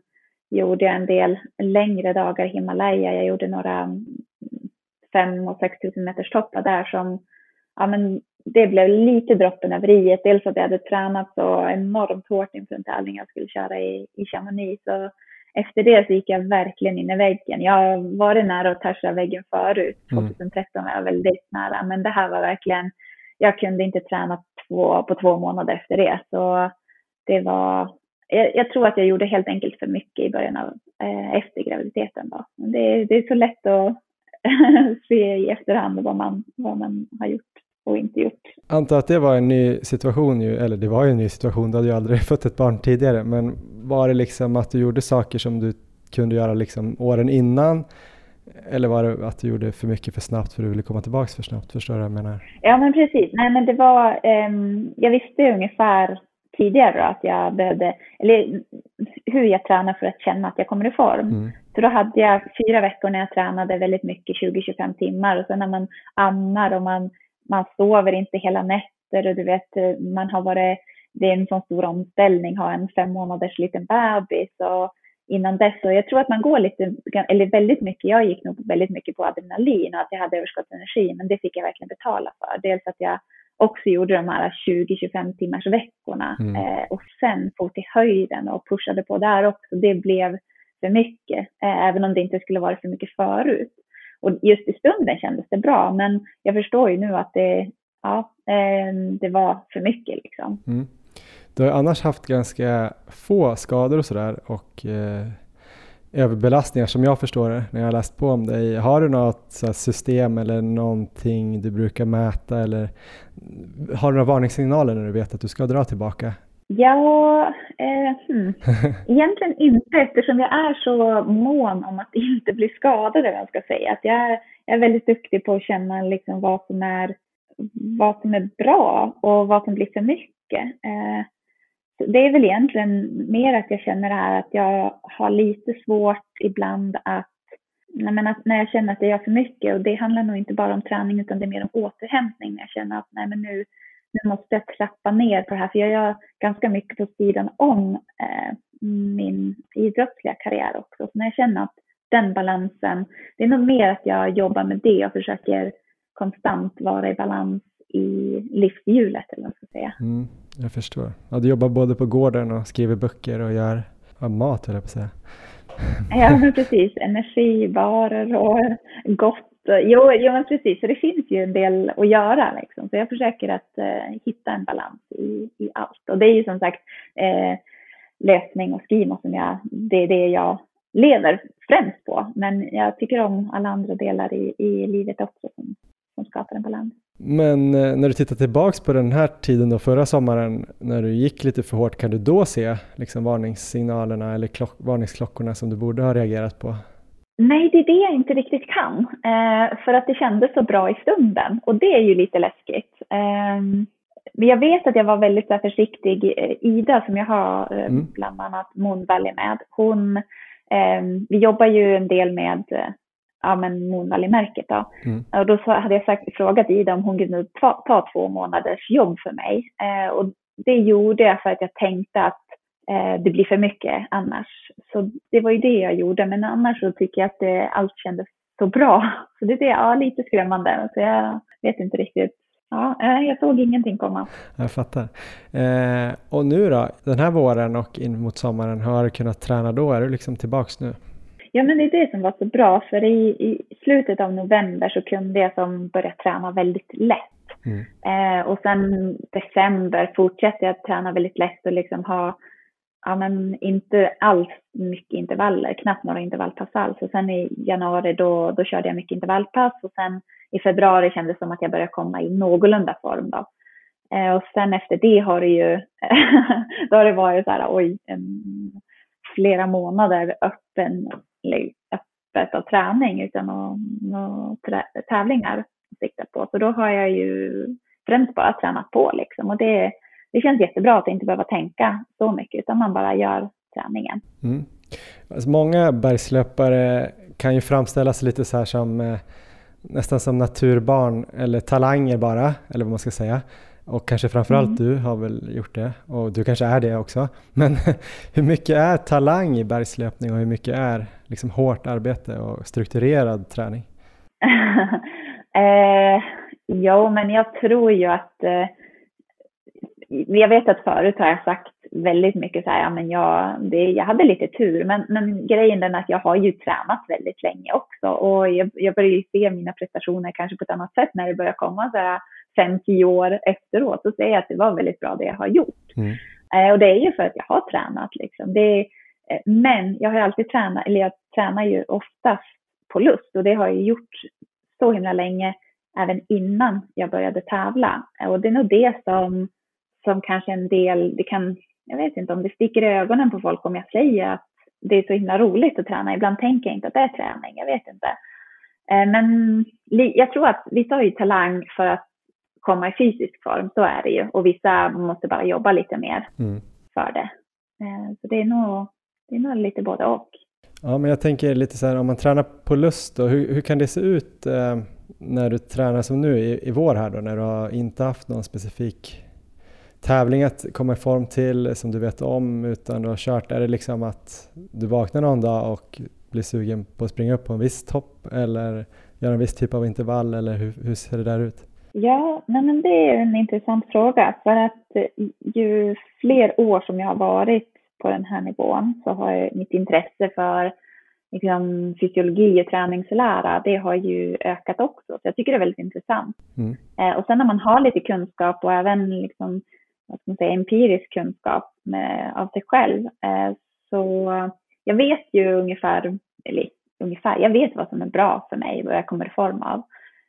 gjorde jag en del längre dagar i Himalaya. Jag gjorde några fem och sex tusen meters toppar där som ja, men det blev lite droppen över i Dels att jag hade tränat så enormt hårt inför en tävling jag skulle köra i, i Chamonix. Så efter det så gick jag verkligen in i väggen. Jag har varit nära att toucha väggen förut. 2013 mm. var jag väldigt nära. Men det här var verkligen, jag kunde inte träna två, på två månader efter det. Så det var, jag, jag tror att jag gjorde helt enkelt för mycket i början av, eh, efter graviditeten. Då. Det, det är så lätt att se i efterhand vad man, vad man har gjort och inte gjort. Anta att det var en ny situation ju, eller det var ju en ny situation, du hade ju aldrig fått ett barn tidigare, men var det liksom att du gjorde saker som du kunde göra liksom åren innan? Eller var det att du gjorde för mycket för snabbt för att du ville komma tillbaka för snabbt? Förstår du vad jag menar? Ja, men precis. Nej, men det var, um, jag visste ungefär tidigare att jag behövde, eller hur jag tränar för att känna att jag kommer i form. Mm. Så då hade jag fyra veckor när jag tränade väldigt mycket, 20-25 timmar. Och sen när man ammar och man, man sover inte hela nätter och du vet, man har varit, det är en sån stor omställning, ha en fem månaders liten bebis och innan dess. Och jag tror att man går lite, eller väldigt mycket, jag gick nog väldigt mycket på adrenalin och att jag hade överskottsenergi, men det fick jag verkligen betala för. Dels att jag också gjorde de här 20-25 timmars veckorna mm. eh, och sen for till höjden och pushade på där också. Det blev för mycket, eh, även om det inte skulle varit för mycket förut. Och just i stunden kändes det bra, men jag förstår ju nu att det, ja, ehm, det var för mycket liksom. Mm. Du har annars haft ganska få skador och sådär och eh, överbelastningar som jag förstår det när jag har läst på om dig. Har du något system eller någonting du brukar mäta eller har du några varningssignaler när du vet att du ska dra tillbaka? Ja, eh, hmm. egentligen inte eftersom jag är så mån om att inte bli skadad, eller jag ska säga. Att jag, är, jag är väldigt duktig på att känna liksom vad, som är, vad som är bra och vad som blir för mycket. Eh, det är väl egentligen mer att jag känner det här att jag har lite svårt ibland att, men att när jag känner att det gör för mycket och det handlar nog inte bara om träning utan det är mer om återhämtning. När jag känner att nej men nu, nu måste jag trappa ner på det här för jag gör ganska mycket på sidan om eh, min idrottsliga karriär också. Så när jag känner att den balansen, det är nog mer att jag jobbar med det och försöker konstant vara i balans i livshjulet eller vad man ska säga. Mm. Jag förstår. Ja, du jobbar både på gården och skriver böcker och gör ja, mat, höll jag på att säga. Ja, men precis. Energibarer och gott. Jo, jo, men precis. Så det finns ju en del att göra. Liksom. Så jag försöker att eh, hitta en balans i, i allt. Och det är ju som sagt eh, lösning och skriva som jag, det är det jag lever främst på. Men jag tycker om alla andra delar i, i livet också som, som skapar en balans. Men eh, när du tittar tillbaks på den här tiden då förra sommaren när du gick lite för hårt, kan du då se liksom varningssignalerna eller klock, varningsklockorna som du borde ha reagerat på? Nej, det är det jag inte riktigt kan. Eh, för att det kändes så bra i stunden och det är ju lite läskigt. Eh, men jag vet att jag var väldigt här, försiktig. Eh, Ida som jag har eh, mm. bland annat Moon Valley med, hon, eh, vi jobbar ju en del med ja, men Moonvalley-märket. Då. Mm. Och då hade jag sagt, frågat Ida om hon kunde ta, ta två månaders jobb för mig. Eh, och det gjorde jag för att jag tänkte att eh, det blir för mycket annars. Så det var ju det jag gjorde. Men annars så tycker jag att det, allt kändes så bra. Så det är ja, lite skrämmande. Så jag vet inte riktigt. Ja, jag såg ingenting komma. Jag fattar. Eh, och nu då, den här våren och in mot sommaren, har du kunnat träna då? Är du liksom tillbaks nu? Ja, men det är det som var så bra, för i, i slutet av november så kunde jag som börja träna väldigt lätt. Mm. Eh, och sen december fortsatte jag träna väldigt lätt och liksom ha, ja men inte alls mycket intervaller, knappt några intervallpass alls. Och sen i januari då, då körde jag mycket intervallpass och sen i februari kändes det som att jag började komma i någorlunda form då. Eh, och sen efter det har det ju, då har det varit så här, oj, en, flera månader öppen öppet av träning utan några tävlingar att sikta på. Så då har jag ju främst bara tränat på liksom och det, det känns jättebra att inte behöva tänka så mycket utan man bara gör träningen. Mm. Alltså många bergslöpare kan ju framställas lite så här som eh, nästan som naturbarn eller talanger bara, eller vad man ska säga. Och kanske framförallt mm. du har väl gjort det och du kanske är det också. Men hur mycket är talang i bergslöpning och hur mycket är liksom hårt arbete och strukturerad träning? eh, Jo, men jag tror ju att eh, jag vet att förut har jag sagt väldigt mycket så här, ja men jag, det, jag hade lite tur, men, men grejen är att jag har ju tränat väldigt länge också och jag, jag börjar ju se mina prestationer kanske på ett annat sätt när det börjar komma så här fem, tio år efteråt så säger jag att det var väldigt bra det jag har gjort. Mm. Eh, och det är ju för att jag har tränat liksom. Det, eh, men jag har alltid tränat, eller jag tränar ju oftast på lust och det har jag gjort så himla länge även innan jag började tävla. Och det är nog det som, som kanske en del, det kan, jag vet inte om det sticker i ögonen på folk om jag säger att det är så himla roligt att träna. Ibland tänker jag inte att det är träning, jag vet inte. Eh, men jag tror att vissa har ju talang för att komma i fysisk form, så är det ju. Och vissa måste bara jobba lite mer mm. för det. Eh, så det är, nog, det är nog lite både och. Ja, men jag tänker lite så här om man tränar på lust då, hur, hur kan det se ut eh, när du tränar som nu i, i vår här då, när du har inte haft någon specifik tävling att komma i form till som du vet om utan du har kört? Är det liksom att du vaknar någon dag och blir sugen på att springa upp på en viss topp eller göra en viss typ av intervall eller hur, hur ser det där ut? Ja, nej men det är en intressant fråga för att ju fler år som jag har varit på den här nivån så har mitt intresse för liksom, fysiologi och träningslära, det har ju ökat också. Så jag tycker det är väldigt intressant. Mm. Eh, och sen när man har lite kunskap och även liksom, vad ska man säga, empirisk kunskap med, av sig själv, eh, så jag vet ju ungefär, eller ungefär, jag vet vad som är bra för mig, vad jag kommer i form av.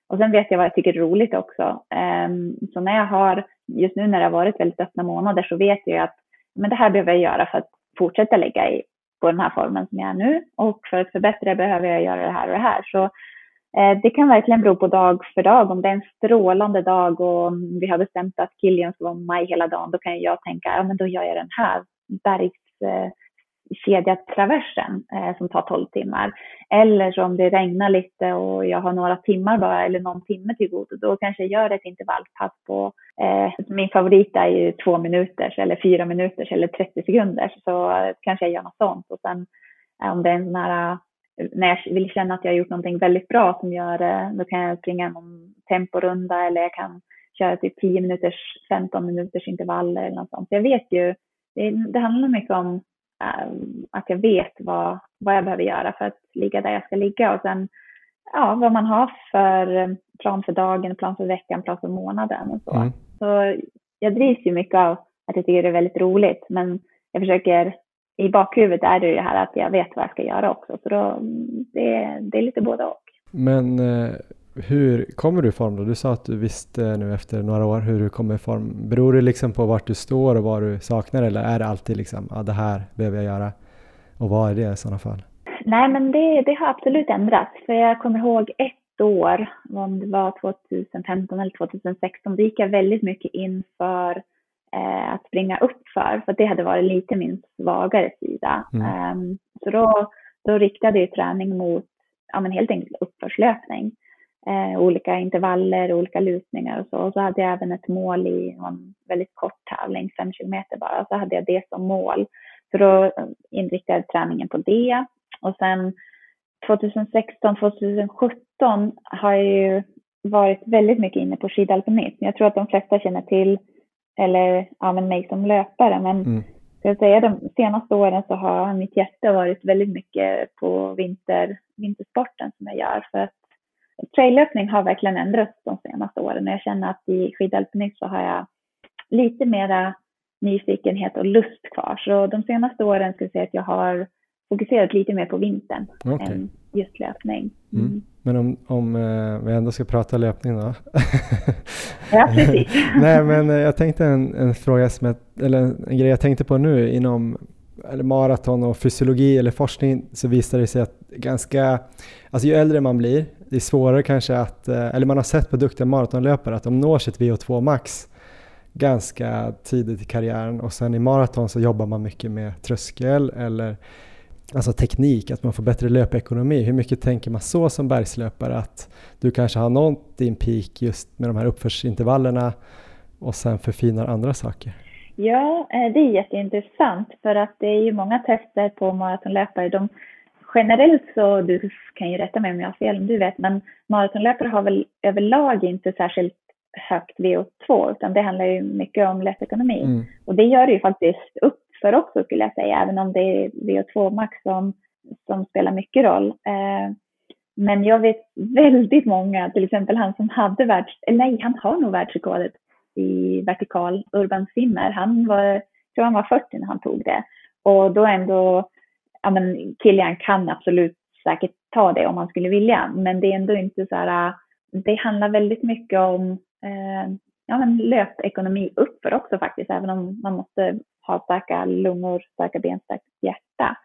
Och sen vet jag vad jag tycker är roligt också. Ehm, så när jag har, just nu när det har varit väldigt öppna månader så vet jag att men det här behöver jag göra för att fortsätta lägga i, på den här formen som jag är nu. Och för att förbättra behöver jag göra det här och det här. Så Eh, det kan verkligen bero på dag för dag. Om det är en strålande dag och vi har bestämt att Kilian ska vara med hela dagen, då kan jag tänka, ja men då gör jag den här bergskedjatraversen eh, eh, som tar 12 timmar. Eller så om det regnar lite och jag har några timmar bara eller någon timme till god, då kanske jag gör ett intervallpass på, eh, min favorit är ju två minuters eller fyra minuters eller 30 sekunder så kanske jag gör något sånt och sen eh, om det är en sån här när jag vill känna att jag har gjort någonting väldigt bra som gör, eh, då kan jag springa någon temporunda eller jag kan köra typ 10 minuters, 15 minuters intervaller eller något sånt. Så jag vet ju, det, det handlar mycket om Ehm, att jag vet vad, vad jag behöver göra för att ligga där jag ska ligga och sen ja, vad man har för eh, plan för dagen, plan för veckan, plan för månaden och så. Mm. Så jag drivs ju mycket av att jag tycker det är väldigt roligt, men jag försöker, i bakhuvudet är det ju det här att jag vet vad jag ska göra också, så då, det, det är lite både och. Men eh, hur kommer du i form då? Du sa att du visste nu efter några år hur du kommer i form. Beror det liksom på vart du står och vad du saknar eller är det alltid liksom, ja det här behöver jag göra? Och vad är det i sådana fall? Nej men det, det har absolut ändrats. För jag kommer ihåg ett år, om det var 2015 eller 2016, då gick jag väldigt mycket in för eh, att springa upp för, för det hade varit lite min svagare sida. Mm. Um, så då, då riktade jag träning mot ja, men helt enkelt uppförslöpning eh, olika intervaller, olika lutningar och så. Och så hade jag även ett mål i en väldigt kort tävling, fem kilometer bara. Så hade jag det som mål. Så då eh, inriktade jag träningen på det. Och sen 2016, 2017 har jag ju varit väldigt mycket inne på skidalpinism. Jag tror att de flesta känner till, eller ja, mig som löpare, men mm. ska jag säga de senaste åren så har mitt hjärta varit väldigt mycket på vinter, vintersporten som jag gör. För att traillöpning har verkligen ändrats de senaste åren. Jag känner att i skidalpinism så har jag lite mera nyfikenhet och lust kvar. Så de senaste åren skulle jag säga att jag har fokuserat lite mer på vintern okay. än just löpning. Mm. Mm. Men om, om eh, vi ändå ska prata löpning då? ja, precis. Nej, men eh, jag tänkte en, en fråga som jag, eller en, grej jag tänkte på nu inom eller maraton och fysiologi eller forskning så visar det sig att ganska, alltså ju äldre man blir, det är svårare kanske att, eh, eller man har sett på duktiga maratonlöpare att de når sitt VO2 max ganska tidigt i karriären och sen i maraton så jobbar man mycket med tröskel eller alltså teknik, att man får bättre löpekonomi. Hur mycket tänker man så som bergslöpare att du kanske har nått din peak just med de här uppförsintervallerna och sen förfinar andra saker? Ja, eh, det är jätteintressant för att det är ju många tester på maratonlöpare. De generellt så, du kan ju rätta mig om jag har fel om du vet, men maratonlöpare har väl överlag inte särskilt högt VO2 utan det handlar ju mycket om lättekonomi. Mm. Och det gör det ju faktiskt upp för också skulle jag säga, även om det är VO2 max som, som spelar mycket roll. Eh, men jag vet väldigt många, till exempel han som hade världs, eller nej, han har nog världsrekordet i vertikal, Urban Simmer. Han var, jag tror han var 40 när han tog det. Och då ändå, ja men Kilian kan absolut säkert ta det om han skulle vilja, men det är ändå inte så här, det handlar väldigt mycket om eh, ja, men löpekonomi uppför också faktiskt, även om man måste ha starka lungor, starka ben, starkt hjärta.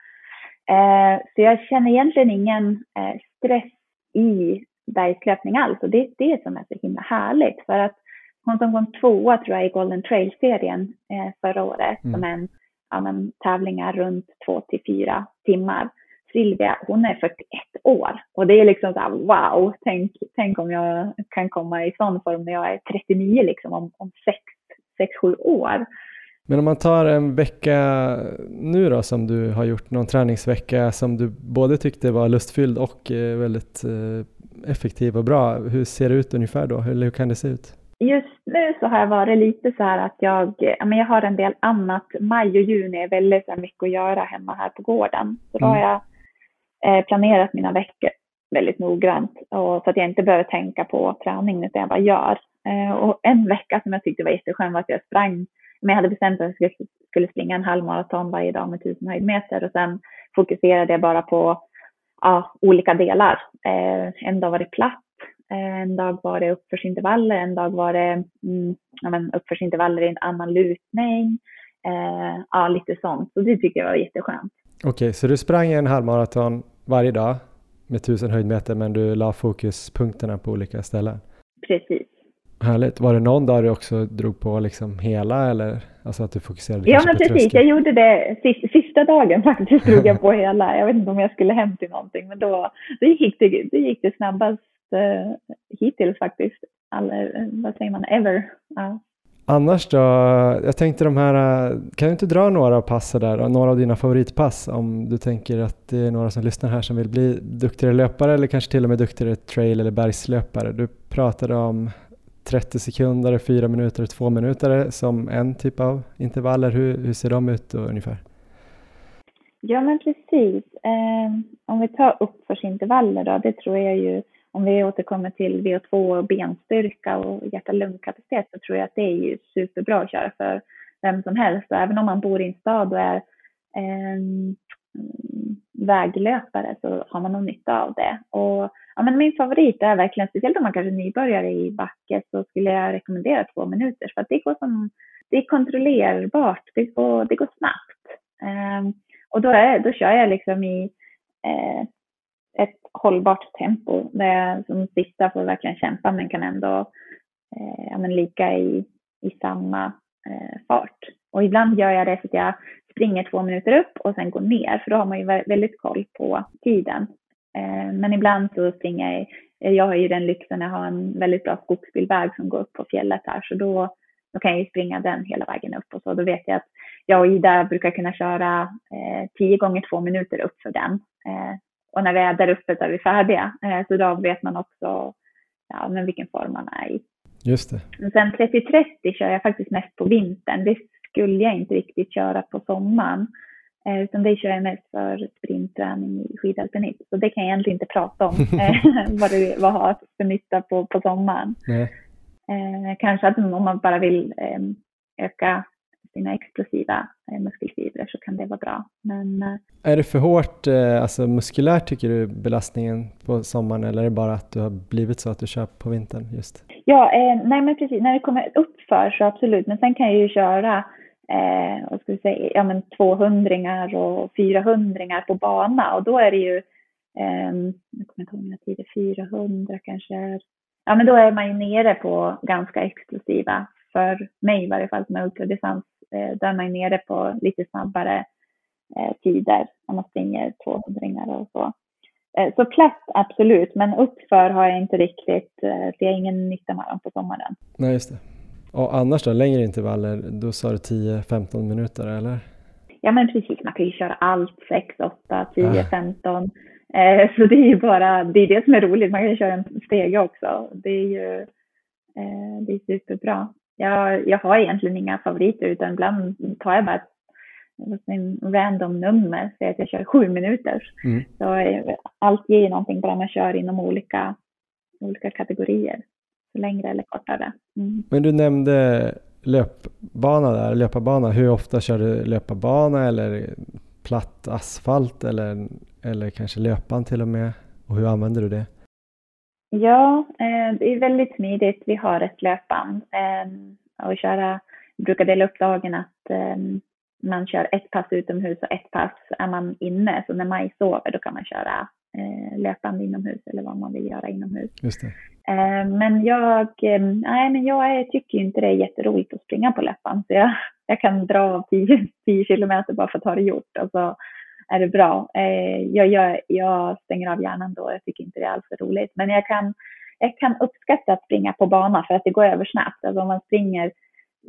Eh, så jag känner egentligen ingen eh, stress i bergslöpning alls och det är det som är så himla härligt för att hon som kom tvåa tror jag i Golden Trail-serien eh, förra året mm. som en ja, men, tävlingar runt två till fyra timmar. Silvia, hon är 41 år och det är liksom så här, wow, tänk, tänk om jag kan komma i sån form när jag är 39 liksom om, om sex, sex, sju år. Men om man tar en vecka nu då som du har gjort, någon träningsvecka som du både tyckte var lustfylld och eh, väldigt eh, effektiv och bra. Hur ser det ut ungefär då? Eller hur kan det se ut? Just nu så har jag varit lite så här att jag, men jag har en del annat. Maj och juni är väldigt så mycket att göra hemma här på gården. Så då mm. har jag eh, planerat mina veckor väldigt noggrant och så att jag inte behöver tänka på träning utan jag bara gör. Och en vecka som jag tyckte var jätteskön var att jag sprang men jag hade bestämt att jag skulle springa en halvmaraton varje dag med 1000 höjdmeter och sen fokuserade jag bara på ja, olika delar. Eh, en dag var det platt, eh, en dag var det uppförsintervaller, en dag var det mm, ja, men uppförsintervaller i en annan lutning. Eh, ja, lite sånt. Så det tycker jag var jätteskönt. Okej, okay, så du sprang en halvmaraton varje dag med 1000 höjdmeter men du la fokuspunkterna på olika ställen? Precis. Härligt. Var det någon dag du också drog på liksom hela eller alltså att du fokuserade Ja men precis, tröskel? jag gjorde det sista dagen faktiskt drog jag på hela. Jag vet inte om jag skulle hem till någonting men då, då gick, det, det gick det snabbast uh, hittills faktiskt. Alla, vad säger man, ever. Ja. Annars då, jag tänkte de här, kan du inte dra några pass där, några av dina favoritpass om du tänker att det är några som lyssnar här som vill bli duktigare löpare eller kanske till och med duktigare trail eller bergslöpare. Du pratade om 30 sekunder, 4 minuter, 2 minuter som en typ av intervaller. Hur, hur ser de ut då ungefär? Ja men precis. Eh, om vi tar uppförsintervaller då, det tror jag ju, om vi återkommer till VO2 och benstyrka och hjärt-lungkapacitet så tror jag att det är ju superbra att köra för vem som helst. Och även om man bor i en stad och är eh, väglöpare så har man nog nytta av det. Och ja, men min favorit är verkligen, speciellt om man kanske är nybörjare i backe, så skulle jag rekommendera två minuter. För att det går som, det är kontrollerbart, det går, det går snabbt. Eh, och då, är, då kör jag liksom i eh, ett hållbart tempo där jag som sista får verkligen kämpa men kan ändå eh, ja, men lika i, i samma eh, fart. Och ibland gör jag det så att jag springer två minuter upp och sen går ner för då har man ju väldigt koll på tiden. Eh, men ibland så springer jag, jag har ju den lyxen att ha en väldigt bra skogsbilväg som går upp på fjället här så då, då kan jag ju springa den hela vägen upp och så. Då vet jag att jag och Ida brukar kunna köra eh, tio gånger två minuter upp för den. Eh, och när vi är där uppe så är vi färdiga. Eh, så då vet man också ja, men vilken form man är i. Just det. Sen 30-30 kör jag faktiskt mest på vintern. Det skulle jag inte riktigt köra på sommaren. Eh, utan det kör jag mest för sprintträning i skidalpinism. Så det kan jag egentligen inte prata om, eh, vad det vad har för nytta på, på sommaren. Eh, kanske att om man bara vill eh, öka sina explosiva eh, muskelfibrer så kan det vara bra. Men, eh, är det för hårt, alltså muskulärt tycker du, belastningen på sommaren eller är det bara att du har blivit så att du kör på vintern just? Ja, nej men precis, när det kommer uppför så absolut, men sen kan jag ju köra eh, vad ska vi säga, ja, men 200 och 400 på bana och då är det ju, eh, jag kommer inte ihåg mina tider, 400 kanske är, ja men då är man ju nere på ganska exklusiva för mig i varje fall som är ultradistans, eh, då är man ju nere på lite snabbare eh, tider när man springer 200 och så. Eh, så platt absolut, men uppför har jag inte riktigt, eh, det är ingen nytta med dem på sommaren. Nej, just det. Och annars då, längre intervaller, då sa du 10-15 minuter eller? ja men precis, man kan ju köra allt, 6, 8, 10, 15. Eh, så det är ju bara, det är det som är roligt, man kan ju köra en stege också. Det är ju, eh, det är superbra. Jag, jag har egentligen inga favoriter utan ibland tar jag bara ett en random nummer, säg att jag kör sju minuter. Mm. Så eh, allt ger någonting bara man kör inom olika, olika kategorier, längre eller kortare. Mm. Men du nämnde löpbana där, löparbana. Hur ofta kör du löparbana eller platt asfalt eller, eller kanske löpan till och med? Och hur använder du det? Ja, eh, det är väldigt smidigt. Vi har ett löpband eh, och köra, jag brukar dela upp dagen att eh, man kör ett pass utomhus och ett pass är man inne. Så när Maj sover då kan man köra eh, löpande inomhus eller vad man vill göra inomhus. Just det. Eh, men jag, eh, nej, men jag tycker inte det är jätteroligt att springa på läppan. Så jag, jag kan dra 10, 10 kilometer bara för att ha det gjort. Alltså, är det bra. Eh, jag, jag, jag stänger av hjärnan då. Jag tycker inte det är alls roligt. Men jag kan, jag kan uppskatta att springa på bana för att det går över snabbt. Alltså om man springer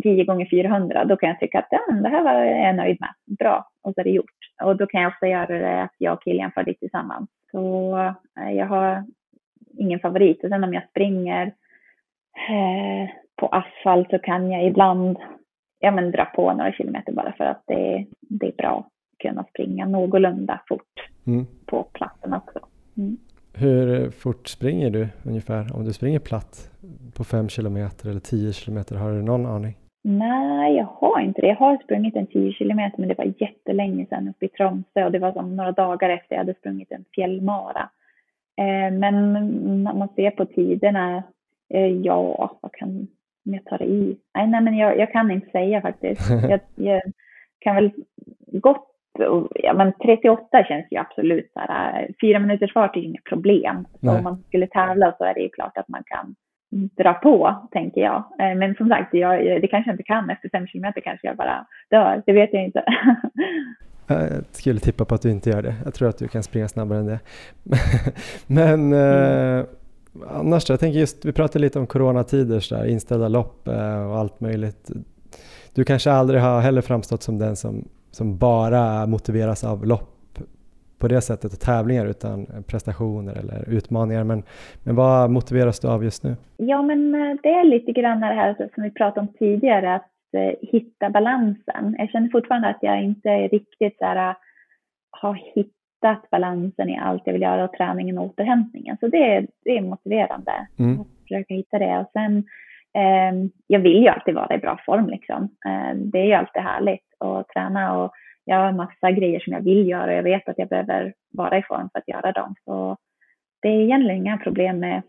10 gånger 400, då kan jag tycka att ja, det här var jag nöjd med. Bra, och så är det gjort. Och då kan jag också göra det att jag och killen far dit tillsammans. Så jag har ingen favorit. Och sen om jag springer eh, på asfalt så kan jag ibland ja, men, dra på några kilometer bara för att det, det är bra att kunna springa någorlunda fort mm. på platsen också. Mm. Hur fort springer du ungefär om du springer platt på 5 kilometer eller 10 kilometer? Har du någon aning? Nej, jag har inte det. Jag har sprungit en 10 kilometer, men det var jättelänge sedan uppe i Tromsö och det var som några dagar efter jag hade sprungit en fjällmara. Eh, men när man ser på tiderna, eh, ja, vad kan jag tar det i? Nej, nej men jag, jag kan inte säga faktiskt. Jag, jag kan väl gott ja, men 38 känns ju absolut så här, fyra minuters fart är ju inget problem. Så om man skulle tävla så är det ju klart att man kan dra på, tänker jag. Eh, men som sagt, jag, det kanske jag inte kan. Efter fem kilometer kanske jag bara dör. Det vet jag inte. Jag skulle tippa på att du inte gör det. Jag tror att du kan springa snabbare än det. Men mm. eh, annars då? Jag tänker just, vi pratade lite om coronatider, så där, inställda lopp eh, och allt möjligt. Du kanske aldrig har heller framstått som den som, som bara motiveras av lopp på det sättet och tävlingar utan prestationer eller utmaningar. Men, men vad motiveras du av just nu? Ja, men eh, det är lite grann det här som vi pratade om tidigare, att hitta balansen. Jag känner fortfarande att jag inte riktigt så här, har hittat balansen i allt jag vill göra och träningen och återhämtningen. Så det, det är motiverande mm. att försöka hitta det. Och sen, eh, jag vill ju alltid vara i bra form liksom. Eh, det är ju alltid härligt att träna och jag har massa grejer som jag vill göra och jag vet att jag behöver vara i form för att göra dem. Så det är egentligen inga problem med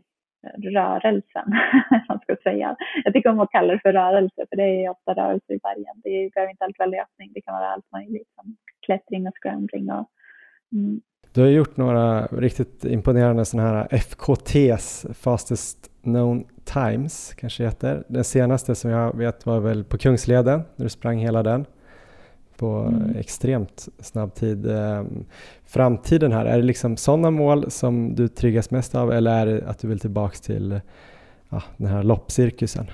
rörelsen, man ska säga. Jag tycker om att kalla det för rörelse, för det är ofta rörelse i bergen. Det behöver inte alltid vara löpning, det kan vara allt möjligt som klättring och scrambling. Och, mm. Du har gjort några riktigt imponerande sådana här FKTs, Fastest Known Times, kanske heter. Den senaste som jag vet var väl på Kungsleden, när du sprang hela den på mm. extremt snabb tid. Ehm, framtiden här, är det liksom sådana mål som du triggas mest av eller är det att du vill tillbaks till ja, den här loppcirkusen?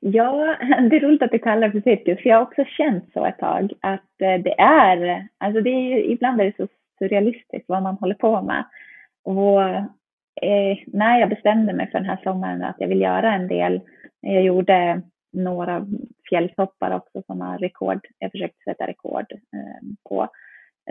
Ja, det är roligt att du kallar det för cirkus, för jag har också känt så ett tag att eh, det är, alltså det är, ibland är det så surrealistiskt vad man håller på med. Och eh, när jag bestämde mig för den här sommaren att jag vill göra en del, jag gjorde några fjälltoppar också som har rekord. Jag försökte sätta rekord eh, på.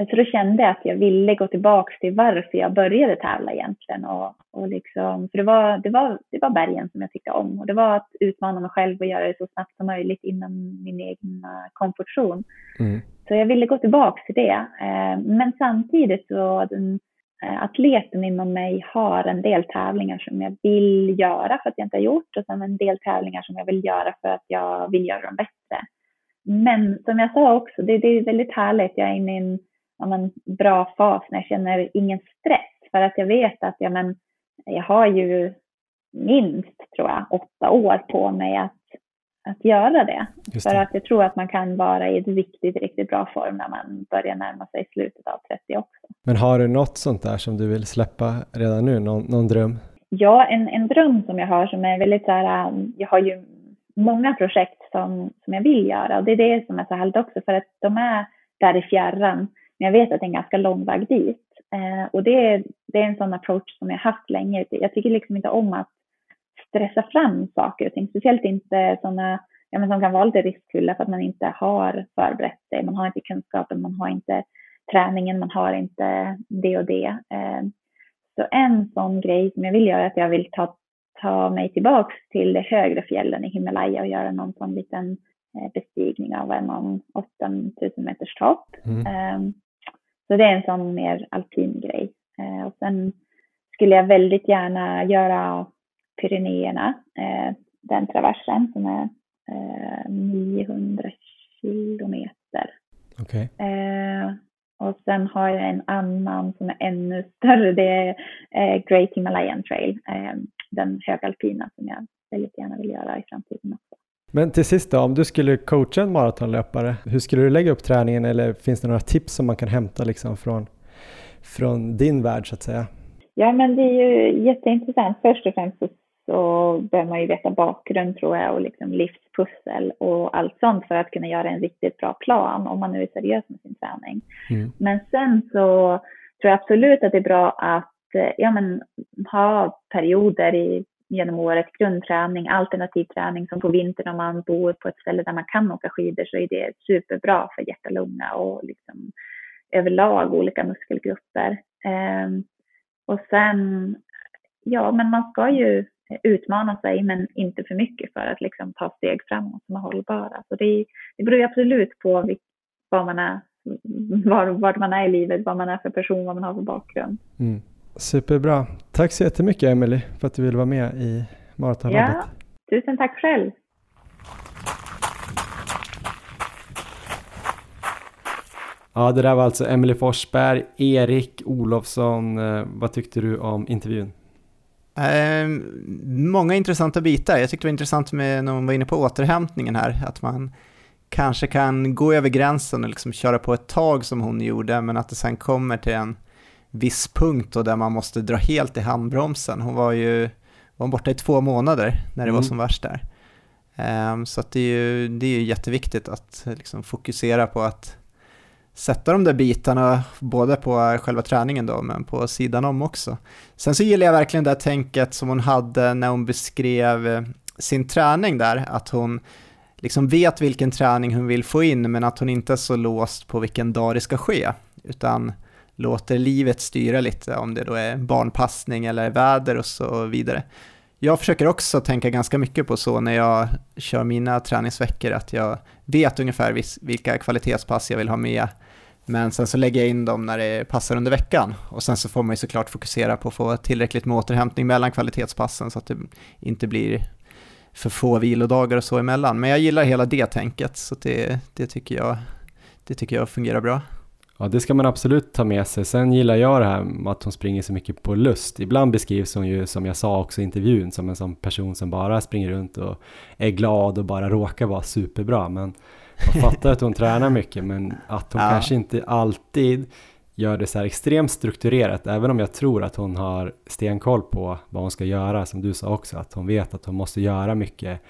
Så då kände jag att jag ville gå tillbaka till varför jag började tävla egentligen. Och, och liksom, för det var, det, var, det var bergen som jag tyckte om och det var att utmana mig själv och göra det så snabbt som möjligt inom min egen komfortzon. Mm. Så jag ville gå tillbaka till det. Eh, men samtidigt så den Eh, Eh, atleten inom mig har en del tävlingar som jag vill göra för att jag inte har gjort och sen en del tävlingar som jag vill göra för att jag vill göra dem bättre. Men som jag sa också, det, det är väldigt härligt. Jag är inne i en ja, men, bra fas när jag känner ingen stress för att jag vet att ja, men, jag har ju minst, tror jag, åtta år på mig att att göra det. det. För att jag tror att man kan vara i ett riktigt, riktigt bra form när man börjar närma sig slutet av 30 också. Men har du något sånt där som du vill släppa redan nu, någon, någon dröm? Ja, en, en dröm som jag har som är väldigt så här, um, jag har ju många projekt som, som jag vill göra och det är det som är så härligt också för att de är där i fjärran. Men jag vet att det är en ganska lång väg dit. Eh, och det är, det är en sån approach som jag haft länge. Jag tycker liksom inte om att stressa fram saker och ting, speciellt inte sådana ja, men som kan vara lite riskfyllda för att man inte har förberett sig. Man har inte kunskapen, man har inte träningen, man har inte det och det. Eh, så en sån grej som jag vill göra är att jag vill ta, ta mig tillbaks till de högre fjällen i Himalaya och göra någon sån liten eh, bestigning av en 8000 meters topp. Mm. Ehm, så det är en sån mer alpin grej. Eh, och sen skulle jag väldigt gärna göra Pyrenéerna, den traversen som är 900 kilometer. Okay. Och sen har jag en annan som är ännu större. Det är eh, Great Himalayan Trail, eh, den högalpina som jag väldigt gärna vill göra i framtiden också. Men till sist då, om du skulle coacha en maratonlöpare, hur skulle du lägga upp träningen eller finns det några tips som man kan hämta liksom från, från din värld så att säga? Ja, men det är ju jätteintressant. Först och främst så så behöver man ju veta bakgrund tror jag och liksom livspussel och allt sånt för att kunna göra en riktigt bra plan om man nu är seriös med sin träning. Mm. Men sen så tror jag absolut att det är bra att ja, men, ha perioder i, genom året, grundträning, alternativ träning som på vintern om man bor på ett ställe där man kan åka skidor så är det superbra för hjärta och lunga och liksom överlag olika muskelgrupper. Um, och sen, ja men man ska ju utmana sig men inte för mycket för att liksom ta steg framåt som är hållbara. Så det, det beror ju absolut på vad man är, var, var man är i livet, vad man är för person, vad man har för bakgrund. Mm. Superbra. Tack så jättemycket Emelie för att du ville vara med i Maratonlabbet. Ja, tusen tack själv. Ja, det där var alltså Emelie Forsberg, Erik Olofsson. Eh, vad tyckte du om intervjun? Eh, många intressanta bitar. Jag tyckte det var intressant med när man var inne på återhämtningen här, att man kanske kan gå över gränsen och liksom köra på ett tag som hon gjorde, men att det sen kommer till en viss punkt och där man måste dra helt i handbromsen. Hon var ju var borta i två månader när det mm. var som värst där. Um, så det är ju det är jätteviktigt att liksom fokusera på att sätta de där bitarna, både på själva träningen då, men på sidan om också. Sen så gillar jag verkligen det tänket som hon hade när hon beskrev eh, sin träning där, att hon liksom vet vilken träning hon vill få in, men att hon inte är så låst på vilken dag det ska ske, utan låter livet styra lite, om det då är barnpassning eller väder och så vidare. Jag försöker också tänka ganska mycket på så när jag kör mina träningsveckor, att jag vet ungefär vilka kvalitetspass jag vill ha med men sen så lägger jag in dem när det passar under veckan och sen så får man ju såklart fokusera på att få tillräckligt med återhämtning mellan kvalitetspassen så att det inte blir för få vilodagar och så emellan. Men jag gillar hela det tänket så det, det, tycker, jag, det tycker jag fungerar bra. Ja, det ska man absolut ta med sig. Sen gillar jag det här med att hon springer så mycket på lust. Ibland beskrivs hon ju, som jag sa också i intervjun, som en sån person som bara springer runt och är glad och bara råkar vara superbra. Men man fattar att hon tränar mycket men att hon ja. kanske inte alltid gör det så här extremt strukturerat, även om jag tror att hon har stenkoll på vad hon ska göra, som du sa också, att hon vet att hon måste göra mycket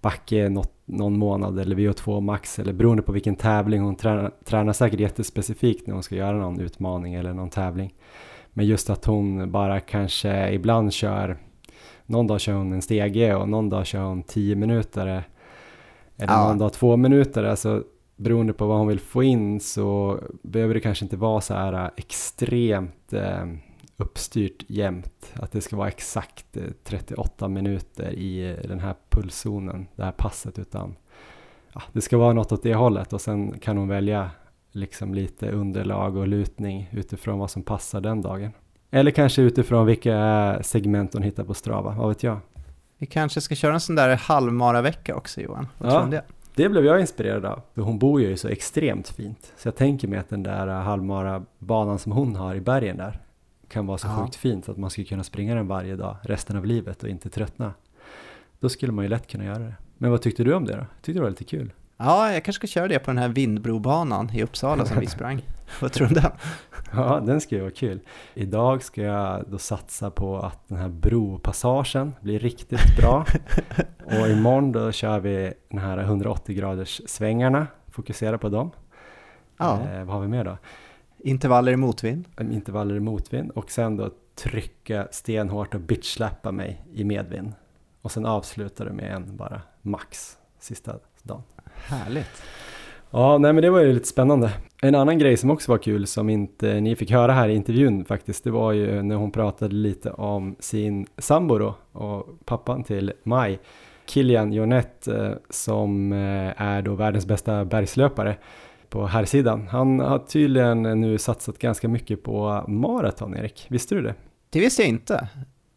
backe något, någon månad eller VO2 max eller beroende på vilken tävling hon tränar, tränar säkert jättespecifikt när hon ska göra någon utmaning eller någon tävling. Men just att hon bara kanske ibland kör, någon dag kör hon en stege och någon dag kör hon 10 minuter eller ja. någon dag två minuter, alltså beroende på vad hon vill få in så behöver det kanske inte vara så här äh, extremt eh, uppstyrt jämt. Att det ska vara exakt 38 äh, minuter i den här pulszonen, det här passet, utan ja, det ska vara något åt det hållet och sen kan hon välja liksom lite underlag och lutning utifrån vad som passar den dagen. Eller kanske utifrån vilka segment hon hittar på Strava, vad vet jag. Vi kanske ska köra en sån där halvmara-vecka också Johan. Vad ja, det? det blev jag inspirerad av. För hon bor ju så extremt fint. Så jag tänker mig att den där halvmara-banan som hon har i bergen där kan vara så ja. sjukt fint att man skulle kunna springa den varje dag resten av livet och inte tröttna. Då skulle man ju lätt kunna göra det. Men vad tyckte du om det då? Tyckte det var lite kul? Ja, jag kanske ska köra det på den här Vindbrobanan i Uppsala som vi sprang. Vad tror du om den? Ja, den ska ju vara kul. Idag ska jag då satsa på att den här bropassagen blir riktigt bra. Och imorgon då kör vi den här 180 graders svängarna, fokusera på dem. Ja. Eh, vad har vi mer då? Intervaller i motvind. Intervaller i motvind och sen då trycka stenhårt och bitchslappa mig i medvind. Och sen avsluta det med en bara max sista dagen. Härligt. Ja, nej men det var ju lite spännande. En annan grej som också var kul som inte ni fick höra här i intervjun faktiskt, det var ju när hon pratade lite om sin sambo då och pappan till Maj, Kilian Jornet eh, som eh, är då världens bästa bergslöpare på här sidan. Han har tydligen nu satsat ganska mycket på maraton, Erik. Visste du det? Det visste jag inte.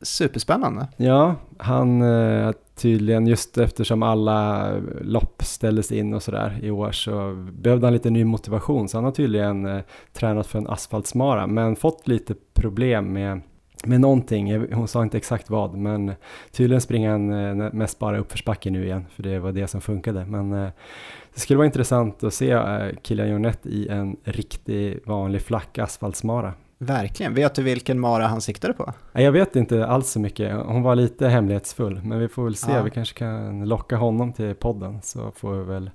Superspännande. Ja, han eh, tydligen just eftersom alla lopp ställdes in och sådär i år så behövde han lite ny motivation så han har tydligen eh, tränat för en asfaltsmara men fått lite problem med med någonting, hon sa inte exakt vad, men tydligen springer han eh, mest bara uppförsbacke nu igen, för det var det som funkade. Men det skulle vara intressant att se Kilian Jornet i en riktig vanlig flack asfaltsmara. Verkligen. Vet du vilken mara han siktade på? Jag vet inte alls så mycket. Hon var lite hemlighetsfull, men vi får väl se. Ja. Vi kanske kan locka honom till podden så får vi väl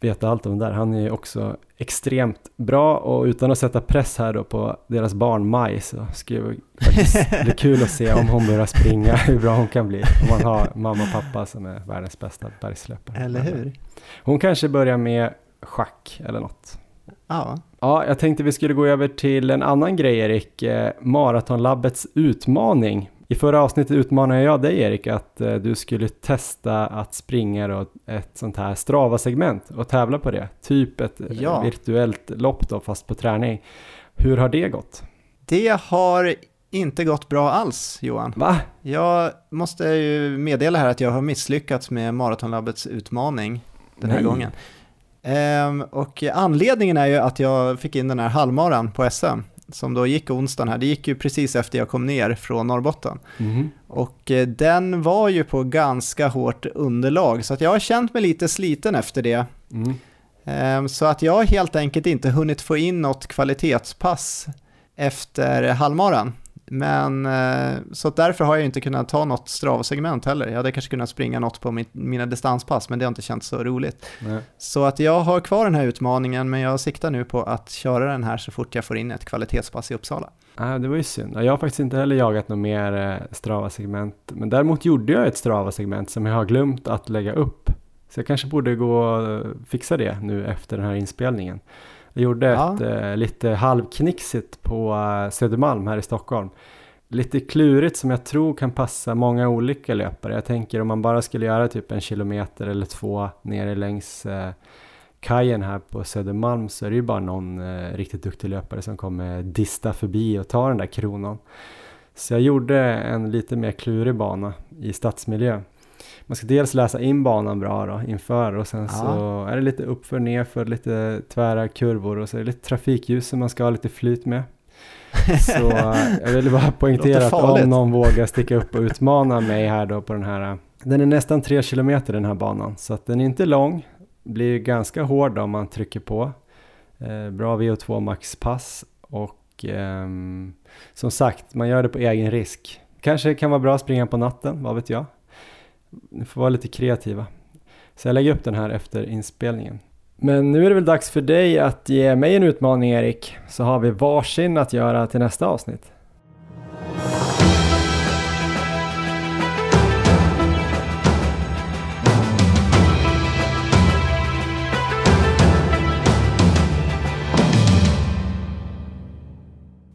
veta allt om det där. Han är ju också extremt bra och utan att sätta press här då på deras barn Maj så skulle det faktiskt bli kul att se om hon börjar springa, hur bra hon kan bli. Om man har mamma och pappa som är världens bästa bergslöpare. Eller hur? Hon kanske börjar med schack eller något. Ja. Ja, jag tänkte vi skulle gå över till en annan grej Erik, eh, Maratonlabbets utmaning. I förra avsnittet utmanade jag dig Erik att eh, du skulle testa att springa då ett sånt här Strava-segment och tävla på det. Typ ett eh, Ja. virtuellt lopp då fast på träning. Hur har det gått? Det har inte gått bra alls, Johan. Va? Jag måste ju meddela här att jag har misslyckats med Maratonlabbets utmaning den här Nej. gången. Ehm, och anledningen är ju att jag fick in den här halvmaran på SM, som då gick onsdagen här. Det gick ju precis efter jag kom ner från Norrbotten. Mhm. Och eh, den var ju på ganska hårt underlag, så att jag har känt mig lite sliten efter det. Mm. Ehm, Så att jag har helt enkelt inte hunnit få in något kvalitetspass efter halvmaran. Men eh, så därför har jag inte kunnat ta något Strava-segment heller. Jag hade kanske kunnat springa något på mitt, mina distanspass, men det har inte känts så roligt. Nej. Så att jag har kvar den här utmaningen, men jag siktar nu på att köra den här så fort jag får in ett kvalitetspass i Uppsala. Ah, det var ju synd. Jag har faktiskt inte heller jagat något mer eh, Strava-segment. Men däremot gjorde jag ett Strava-segment som jag har glömt att lägga upp. Så jag kanske borde gå och fixa det nu efter den här inspelningen. Jag gjorde Ja. ett eh, lite halvknixigt på eh, Södermalm här i Stockholm. Lite klurigt som jag tror kan passa många olika löpare. Jag tänker om man bara skulle göra typ en kilometer eller två nere längs eh, kajen här på Södermalm så är det ju bara någon eh, riktigt duktig löpare som kommer dista förbi och ta den där kronan. Så jag gjorde en lite mer klurig bana i stadsmiljö. Man ska dels läsa in banan bra då inför och sen Ja. så är det lite uppför, nerför, lite tvära kurvor och så är det lite trafikljus som man ska ha lite flyt med. Så eh, jag ville bara poängtera att om någon vågar sticka upp och utmana mig här då på den här. eh, Den är nästan tre kilometer den här banan så att den är inte lång. Blir ganska hård om man trycker på. Eh, bra VO2 maxpass och ehm, som sagt man gör det på egen risk. Kanske kan vara bra att springa på natten, vad vet jag. Ni får vara lite kreativa. Så jag lägger upp den här efter inspelningen. Men nu är det väl dags för dig att ge mig en utmaning Erik, så har vi varsin att göra till nästa avsnitt.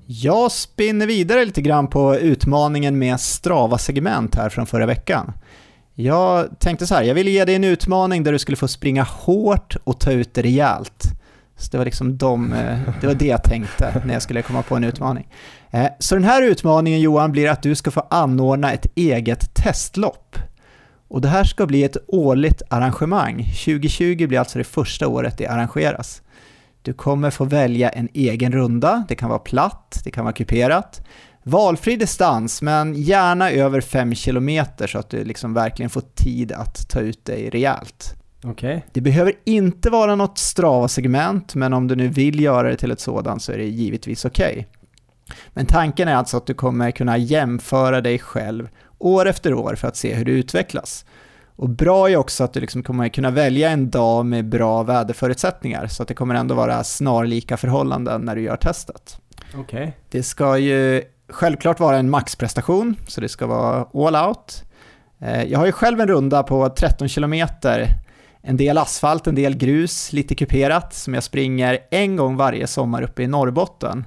Jag spinner vidare lite grann på utmaningen med Strava-segment här från förra veckan. Jag tänkte så här, jag ville ge dig en utmaning där du skulle få springa hårt och ta ut det rejält. Så det var liksom de, eh, det var det jag tänkte när jag skulle komma på en utmaning. Eh, så den här utmaningen Johan blir att du ska få anordna ett eget testlopp. Och det här ska bli ett årligt arrangemang. 2020 blir alltså det första året det arrangeras. Du kommer få välja en egen runda, det kan vara platt, det kan vara kuperat. Valfri distans, men gärna över 5 km så att du liksom verkligen får tid att ta ut dig rejält. Okej. Det behöver inte vara något Strava-segment, men om du nu vill göra det till ett sådant så är det givetvis okej. Men tanken är alltså att du kommer kunna jämföra dig själv år efter år för att se hur du utvecklas. Och bra är också att du liksom kommer kunna välja en dag med bra väderförutsättningar, så att det kommer ändå vara snarlika förhållanden när du gör testet. Okay. Det ska ju självklart vara en maxprestation, så det ska vara all out. Eh, jag har ju själv en runda på 13 kilometer, en del asfalt, en del grus, lite kuperat, som jag springer en gång varje sommar uppe i Norrbotten.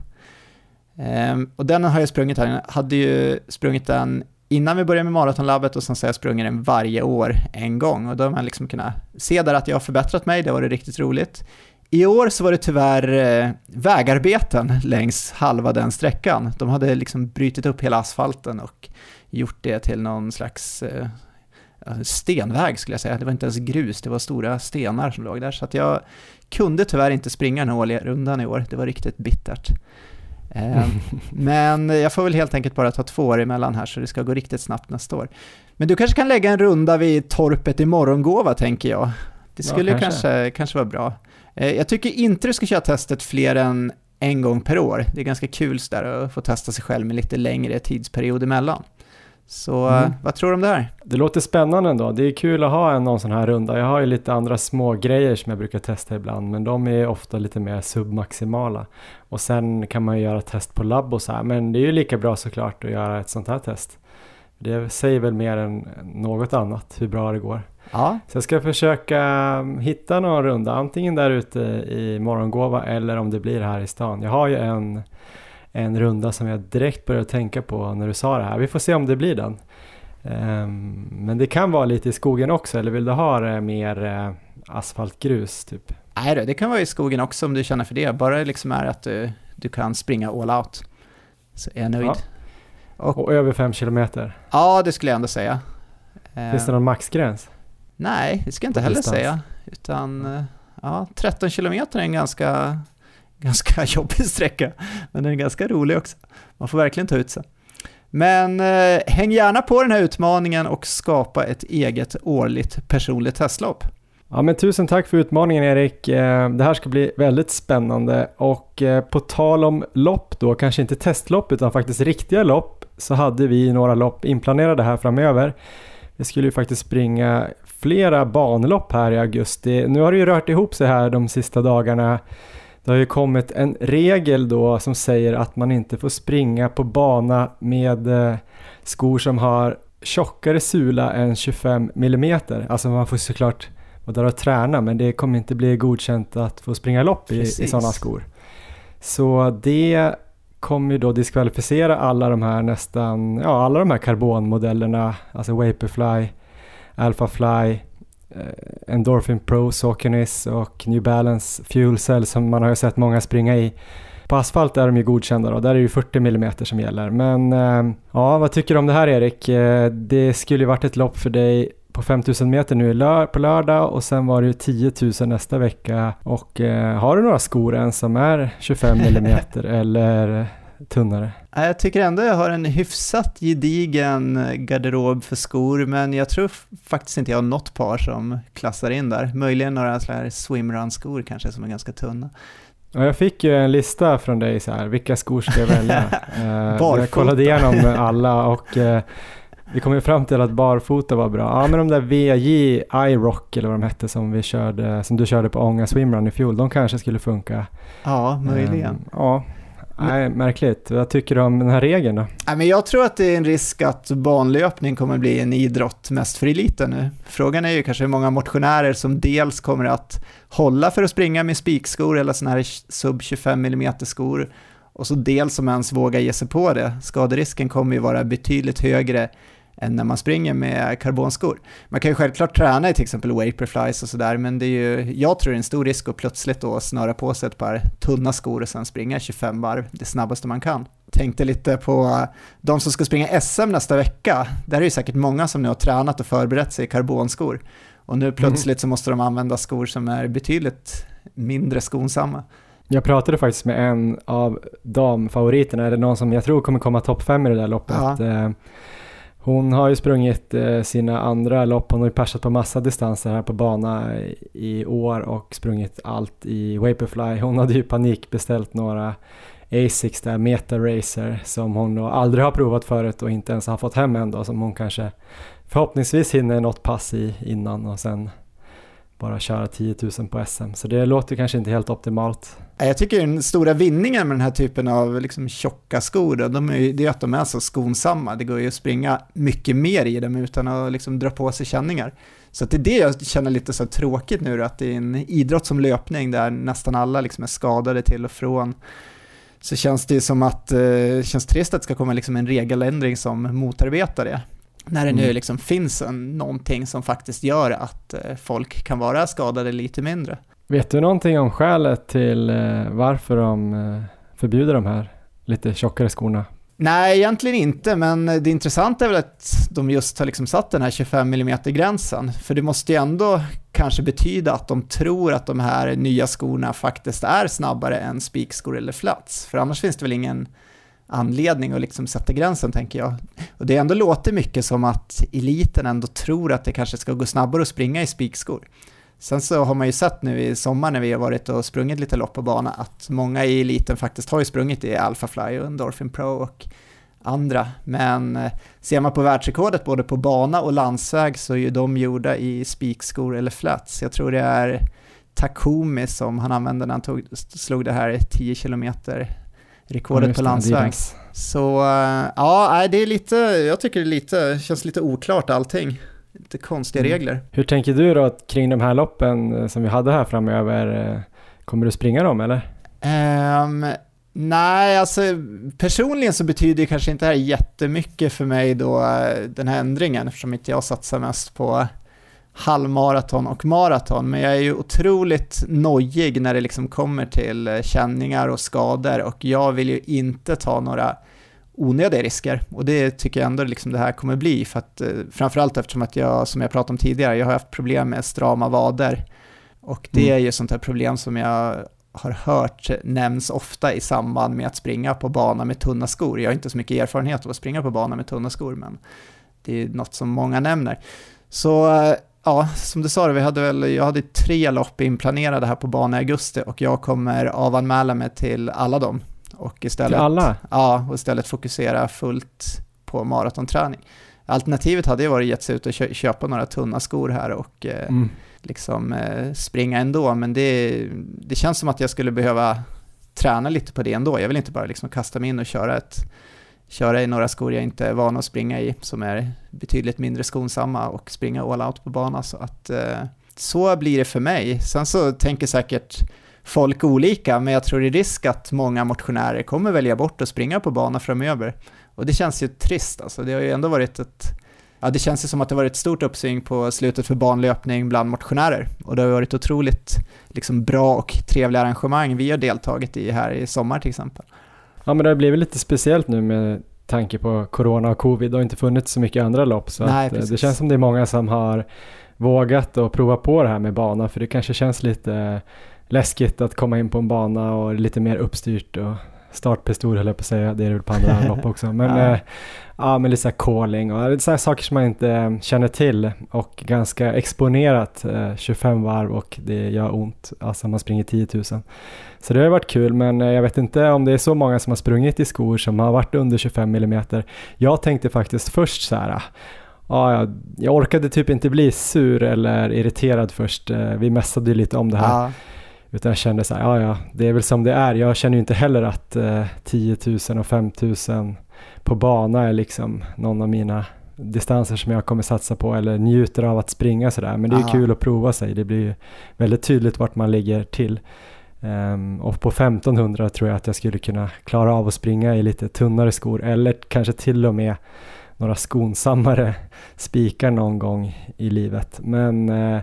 Ehm, och den har jag sprungit här, jag hade ju sprungit den innan vi började med maratonlabbet och sen så har jag sprungit den varje år en gång och då har man liksom kunnat se där att jag har förbättrat mig, det har varit riktigt roligt. I år så var det tyvärr eh, vägarbeten längs halva den sträckan. De hade liksom brutit upp hela asfalten och gjort det till någon slags eh, stenväg skulle jag säga. Det var inte ens grus, det var stora stenar som låg där. Så jag kunde tyvärr inte springa den här rundan i år, det var riktigt bittert. Eh, men jag får väl helt enkelt bara ta två år emellan här så det ska gå riktigt snabbt nästa år. Men du kanske kan lägga en runda vid torpet i Morgongåva tänker jag. Det skulle ja, kanske. kanske, kanske vara bra. Eh, jag tycker inte du ska köra testet fler än en gång per år. Det är ganska kul sådär att få testa sig själv med lite längre tidsperiod emellan. Så mm. vad tror du om det här? Det låter spännande ändå. Det är kul att ha en någon sån här runda. Jag har ju lite andra små grejer som jag brukar testa ibland men de är ofta lite mer submaximala. Och sen kan man ju göra test på labb och så här men det är ju lika bra såklart att göra ett sånt här test. Det säger väl mer än något annat hur bra det går. Ja. Så jag ska försöka hitta någon runda, antingen där ute i Morgongåva eller om det blir här i stan. Jag har ju en en runda som jag direkt började tänka på när du sa det här. Vi får se om det blir den. Um, men det kan vara lite i skogen också, eller vill du ha det mer uh, asfaltgrus typ? Nej då, det kan vara i skogen också om du känner för det. Bara det liksom är att du, du kan springa all out. Så är jag nöjd. Ja. Och, och, över fem kilometer? Ja, det skulle jag ändå säga. Finns det någon maxgräns? Nej, det ska jag inte heller distans. säga. Utan eh, ja, 13 kilometer är en ganska ganska jobbig sträcka, men den är ganska rolig också. Man får verkligen ta ut sig. Men eh, häng gärna på den här utmaningen och skapa ett eget årligt personligt testlopp. Ja, men tusen tack för utmaningen Erik. Eh, det här ska bli väldigt spännande och eh, på tal om lopp då, kanske inte testlopp utan faktiskt riktiga lopp, så hade vi några lopp inplanerade här framöver. Vi skulle ju faktiskt springa flera banlopp här i augusti. Nu har det ju rört ihop sig här de sista dagarna det har ju kommit en regel då som säger att man inte får springa på bana med eh, skor som har tjockare sula än 25 mm. Alltså man får såklart vara där och träna men det kommer inte bli godkänt att få springa lopp i, i sådana skor. Så det kommer ju då diskvalificera alla de här nästan, ja alla de här karbonmodellerna, alltså Vaporfly, Alphafly, Eh, Endorphin Pro, Saucony's och New Balance Fuel Cell som man har ju sett många springa i. På asfalt är de ju godkända då, där är det ju 40 mm som gäller. Men eh, ja, vad tycker du om det här Erik? Eh, det skulle ju varit ett lopp för dig på 5000 meter nu på lördag och sen var det ju 10 000 nästa vecka. Och har du några skor än som är 25 mm eller tunnare? Jag tycker ändå jag har en hyfsat gedigen garderob för skor, men jag tror faktiskt inte jag har något par som klassar in där. Möjligen några swimrun-skor kanske som är ganska tunna. Ja, jag fick ju en lista från dig så här, vilka skor ska jag välja? uh, jag kollade igenom alla och uh, vi kom ju fram till att barfota var bra. Ja men de där VJ iRock eller vad de hette som, vi körde, som du körde på Ånga Swimrun i fjol, de kanske skulle funka. Ja, möjligen. Um, ja, Nej, märkligt. Vad tycker du om den här regeln då? Nej, men jag tror att det är en risk att banlöpning kommer bli en idrott mest för eliten nu. Frågan är ju kanske hur många motionärer som dels kommer att hålla för att springa med spikskor eller sådana här sub 25 mm skor och så dels som ens vågar ge sig på det. Skaderisken kommer ju vara betydligt högre än när man springer med karbonskor. Man kan ju självklart träna i till exempel Vaporflies och sådär, men det är ju, jag tror det är en stor risk att plötsligt då snöra på sig ett par tunna skor och sen springa 25 varv det snabbaste man kan. Tänkte lite på de som ska springa SM nästa vecka. Där är det säkert många som nu har tränat och förberett sig i karbonskor. Och nu plötsligt så måste de använda skor som är betydligt mindre skonsamma. Jag pratade faktiskt med en av damfavoriterna, eller någon som jag tror kommer komma topp fem i det där loppet. Ja. Hon har ju sprungit eh, sina andra lopp, hon har ju persat på massa distanser här på bana i år och sprungit allt i Vaporfly. Hon hade ju panikbeställt några Asics där, Meta Racer, som hon då aldrig har provat förut och inte ens har fått hem än då, som hon kanske förhoppningsvis hinner något pass i innan och sen bara köra 10 000 på SM. Så det låter kanske inte helt optimalt. Jag tycker den stora vinningen med den här typen av liksom tjocka skor, då, de är, det är att de är så skonsamma. Det går ju att springa mycket mer i dem utan att liksom dra på sig känningar. Så det är det jag känner lite så tråkigt nu, att det är en idrott som löpning där nästan alla liksom är skadade till och från. Så känns det som att, eh, känns trist att det ska komma liksom en regeländring som motarbetar det. När det nu Mm. liksom finns en, någonting som faktiskt gör att eh, folk kan vara skadade lite mindre. Vet du någonting om skälet till eh, varför de eh, förbjuder de här lite tjockare skorna? Nej, egentligen inte, men det intressanta är väl att de just har liksom satt den här 25 mm gränsen, för det måste ju ändå kanske betyda att de tror att de här nya skorna faktiskt är snabbare än spikskor eller flats, för annars finns det väl ingen anledning att liksom sätta gränsen tänker jag. Och det ändå låter mycket som att eliten ändå tror att det kanske ska gå snabbare att springa i spikskor. Sen så har man ju sett nu i sommar när vi har varit och sprungit lite lopp på bana att många i eliten faktiskt har ju sprungit i Alphafly och Endorphin Pro och andra. Men eh, ser man på världsrekordet både på bana och landsväg så är ju de gjorda i spikskor eller flats. Jag tror det är Takumi som han använde när han tog, slog det här 10 km rekordet just på landsväg. Så eh, ja, det är lite, jag tycker det är lite, känns lite oklart allting. Lite konstiga Mm. regler. Hur tänker du då kring de här loppen eh, som vi hade här framöver? Eh, Kommer du springa dem eller? Ehm, nej, alltså personligen så betyder det kanske inte det här jättemycket för mig då, den här ändringen, eftersom inte jag satsar mest på halvmaraton och maraton, men jag är ju otroligt nojig när det liksom kommer till eh, känningar och skador och jag vill ju inte ta några onödiga risker och det tycker jag ändå liksom det här kommer bli för att eh, framförallt eftersom att jag, som jag pratade om tidigare, jag har haft problem med strama vader och det Mm. är ju sånt här problem som jag har hört nämns ofta i samband med att springa på bana med tunna skor. Jag har inte så mycket erfarenhet av att springa på bana med tunna skor, men det är något som många nämner. Så eh, ja, som du sa, vi hade väl, jag hade tre lopp inplanerade här på bana i augusti och jag kommer avanmäla mig till alla dem. Och istället, Till alla? Ja, och istället fokusera fullt på maratonträning. Alternativet hade ju varit att ge sig ut och kö- köpa några tunna skor här och eh, Mm. liksom eh, springa ändå, men det, det känns som att jag skulle behöva träna lite på det ändå. Jag vill inte bara liksom kasta mig in och köra, ett, köra i några skor jag inte är van att springa i, som är betydligt mindre skonsamma och springa all out på bana. Så att eh, så blir det för mig. Sen så tänker säkert folk olika, men jag tror det är risk att många motionärer kommer välja bort att springa på bana framöver. Och det känns ju trist alltså. Det har ju ändå varit ett Ja, det känns ju som att det varit ett stort uppsving på slutet för banlöpning bland motionärer och det har varit otroligt liksom, bra och trevliga arrangemang vi har deltagit i här i sommar till exempel. Ja men det har blivit lite speciellt nu med tanke på corona och covid. Det har inte funnits så mycket andra lopp så Nej, att, eh, det känns som det är många som har vågat att prova på det här med bana för det kanske känns lite läskigt att komma in på en bana och lite mer uppstyrt och startpistol höll jag på att säga, det är det väl på andra lopp också. Men Ja. ja. ja, men lite så här calling och lite så här saker som man inte eh, känner till och ganska exponerat, eh, 25 varv och det gör ont, alltså man springer 10 000. Så det har varit kul, men eh, jag vet inte om det är så många som har sprungit i skor som har varit under 25 mm. Jag tänkte faktiskt först så här, ja, jag, jag orkade typ inte bli sur eller irriterad först. Eh, Vi mässade ju lite om det här. Ja, Utan jag kände så här, ja ja, det är väl som det är. Jag känner ju inte heller att eh, 10 000 och 5 000 på bana är liksom någon av mina distanser som jag kommer satsa på eller njuter av att springa sådär. Men det är ju kul att prova sig. Det blir ju väldigt tydligt vart man ligger till. Ehm, och på 1500 tror jag att jag skulle kunna klara av att springa i lite tunnare skor eller kanske till och med några skonsammare spikar någon gång i livet. Men eh,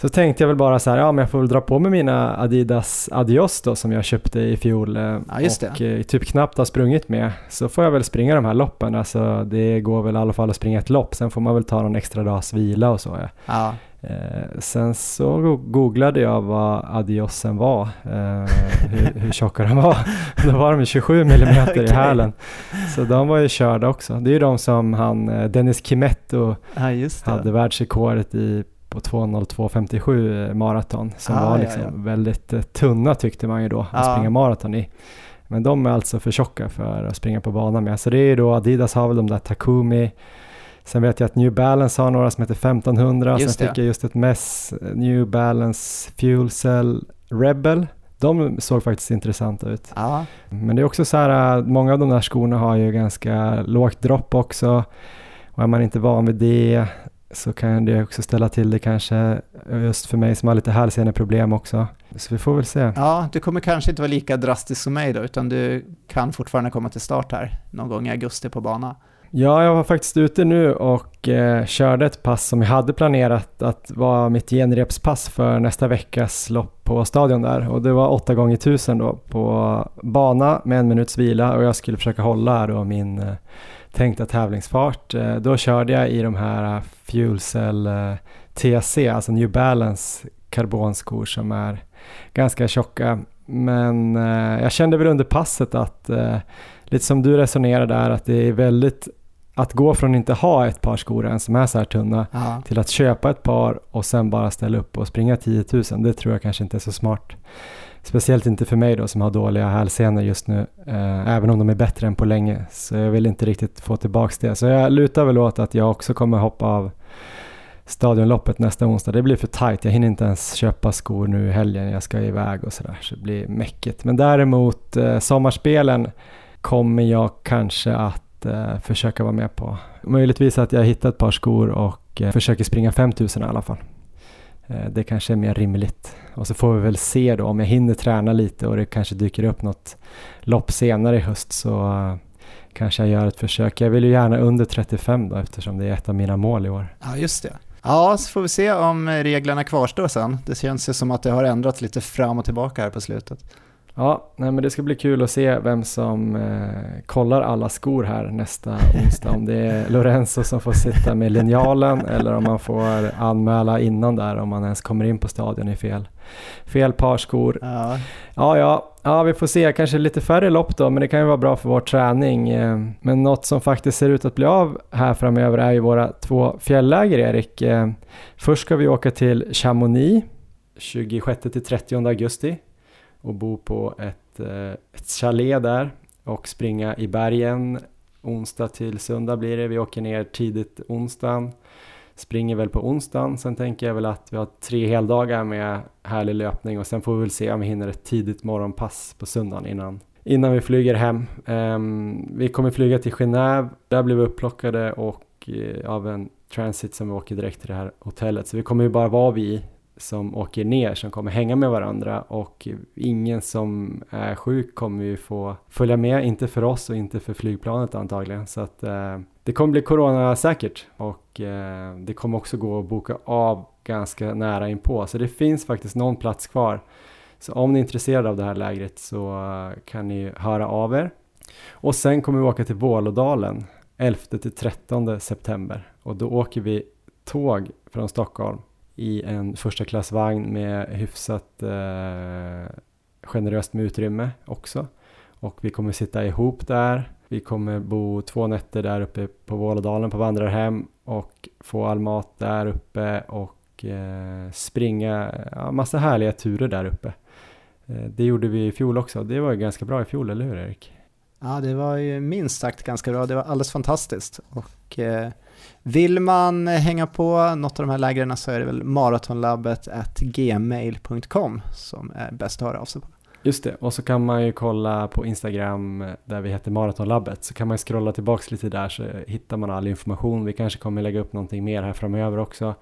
så tänkte jag väl bara så här, ja men jag får väl dra på med mina Adidas Adios då som jag köpte i fjol eh, Ja, just och eh, typ knappt har sprungit med. Så får jag väl springa de här loppen, alltså det går väl i alla fall att springa ett lopp, sen får man väl ta någon extra dags vila och så. Ja. ja, Eh, sen så go- googlade jag vad Adiosen var, eh, hur, hur tjocka de var. Då var de ju 27 millimeter i Okej. hälen. Så de var ju körda också. Det är ju de som han, Dennis Kimetto ja det. hade världsrekordet i på 2.02.57 maraton som Ah, var ja, liksom ja. väldigt eh, tunna tyckte man ju då att Ja. springa maraton i. Men de är alltså för tjocka för att springa på banan med. Så det är ju då Adidas har väl de där Takumi. Sen vet jag att New Balance har några som heter 1500. Just Sen det. fick jag just ett mess, New Balance Fuel Cell Rebel. De såg faktiskt intressanta ut. Ja, Men det är också så här, många av de där skorna har ju ganska lågt dropp också. Och är man inte van vid det så kan det också ställa till det kanske just för mig som har lite hälseneproblem också. Så vi får väl se. ja, du kommer kanske inte vara lika drastisk som mig då, utan du kan fortfarande komma till start här någon gång i augusti på bana. Ja, jag var faktiskt ute nu och eh, körde ett pass som jag hade planerat att vara mitt genrepspass för nästa veckas lopp på stadion där. Och det var 8 gånger 1000 då på bana med en minuts vila och jag skulle försöka hålla då min eh, tänkta tävlingsfart. Eh, då körde jag i de här eh, Fuel Cell eh, TC, alltså New Balance karbonskor som är ganska tjocka. Men jag kände väl under passet att lite som du resonerar där att det är väldigt att gå från att inte ha ett par skor än som är så här tunna Ja, till att köpa ett par och sen bara ställa upp och springa 10 000. Det tror jag kanske inte är så smart. Speciellt inte för mig då som har dåliga hälsenor just nu. Eh, även om de är bättre än på länge. Så jag vill inte riktigt få tillbaks det. Så jag lutar väl åt att jag också kommer hoppa av stadionloppet nästa onsdag. Det blir för tight. Jag hinner inte ens köpa skor nu i helgen. Jag ska iväg och sådär. Så det blir mäckigt. Men däremot eh, sommarspelen kommer jag kanske att eh, försöka vara med på. Möjligtvis att jag hittar ett par skor och eh, försöker springa 5000 i alla fall. Eh, det kanske är mer rimligt. Och så får vi väl se då om jag hinner träna lite och det kanske dyker upp något lopp senare i höst så eh, kanske jag gör ett försök. Jag vill ju gärna under 35 då eftersom det är ett av mina mål i år. ja just det. Ja, så får vi se om eh, reglerna kvarstår sen. Det känns ju som att det har ändrats lite fram och tillbaka här på slutet. Ja, nej, men det ska bli kul att se vem som eh, kollar alla skor här nästa onsdag. Om det är Lorenzo som får sitta med linjalen eller om man får anmäla innan där om man ens kommer in på stadion i fel, fel par skor. Ja, Ja, ja, ja, vi får se. Kanske lite färre lopp då, men det kan ju vara bra för vår träning. Eh, Men något som faktiskt ser ut att bli av här framöver är ju våra två fjällläger, Erik. Eh, Först ska vi åka till Chamonix 26 till 30 augusti och bo på ett, eh, ett chalet där och springa i bergen onsdag till söndag blir det. Vi åker ner tidigt onsdagen, springer väl på onsdagen. Sen tänker jag väl att vi har tre heldagar med härlig löpning och sen får vi väl se om vi hinner ett tidigt morgonpass på söndagen innan, innan vi flyger hem. Ehm, vi kommer flyga till Genève, där blir vi upplockade och eh, av en transit som vi åker direkt till det här hotellet. Så vi kommer ju bara vara vi som åker ner som kommer hänga med varandra och ingen som är sjuk kommer ju få följa med, inte för oss och inte för flygplanet antagligen. Så att eh, det kommer bli coronasäkert och eh, det kommer också gå att boka av ganska nära inpå. Så det finns faktiskt någon plats kvar. Så om ni är intresserade av det här lägret så eh, kan ni höra av er. Och sen kommer vi åka till Vålådalen 11 till 13 september och då åker vi tåg från Stockholm i en första klassvagn med hyfsat eh, generöst med utrymme också. Och vi kommer sitta ihop där. Vi kommer bo två nätter där uppe på Vålådalen på vandrarhem och få all mat där uppe och eh, springa ja, massa härliga turer där uppe. Eh, det gjorde vi i fjol också. Det var ju ganska bra i fjol, eller hur Erik? Ja, det var ju minst sagt ganska bra. Det var alldeles fantastiskt. Och eh, vill man hänga på något av de här lägren så är det väl maratonlabbet gmail.com som är bäst att höra av sig på. Just det, och så kan man ju kolla på Instagram där vi heter Maratonlabbet så kan man scrolla tillbaks lite där så hittar man all information. Vi kanske kommer lägga upp någonting mer här framöver också.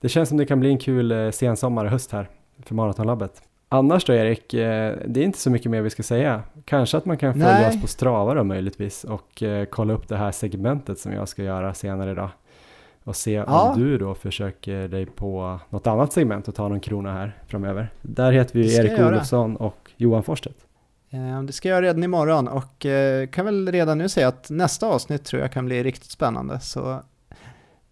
Det känns som det kan bli en kul eh, sensommar och höst här för Maratonlabbet. Annars då Erik, eh, det är inte så mycket mer vi ska säga. Kanske att man kan följa Nej. oss på Strava då möjligtvis och eh, kolla upp det här segmentet som jag ska göra senare idag. Och se Ja. om du då försöker dig på något annat segment och ta någon krona här framöver. Där heter vi Erik göra. Olofsson och Johan Forstedt. Eh, Det ska jag redan imorgon och eh, kan väl redan nu säga att nästa avsnitt tror jag kan bli riktigt spännande. Så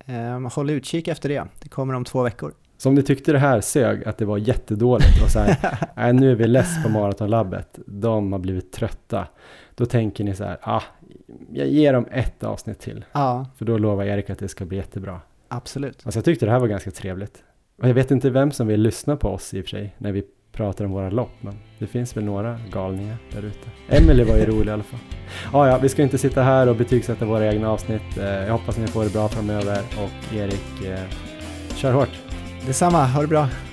eh, håll utkik efter det. Det kommer om två veckor. Så om ni tyckte det här sög, att det var jättedåligt och så här, nej, nu är vi less på Maratonlabbet, de har blivit trötta. Då tänker ni så här, ah, jag ger dem ett avsnitt till. Ja, För då lovar Erik att det ska bli jättebra. absolut. Alltså jag tyckte det här var ganska trevligt. Och jag vet inte vem som vill lyssna på oss i och för sig, när vi pratar om våra lopp, men det finns väl några galningar där ute. Emily var ju rolig i alla fall. Ah, ja, vi ska inte sitta här och betygsätta våra egna avsnitt. Eh, jag hoppas ni får det bra framöver och Erik, eh, kör hårt! Detsamma, ha det bra!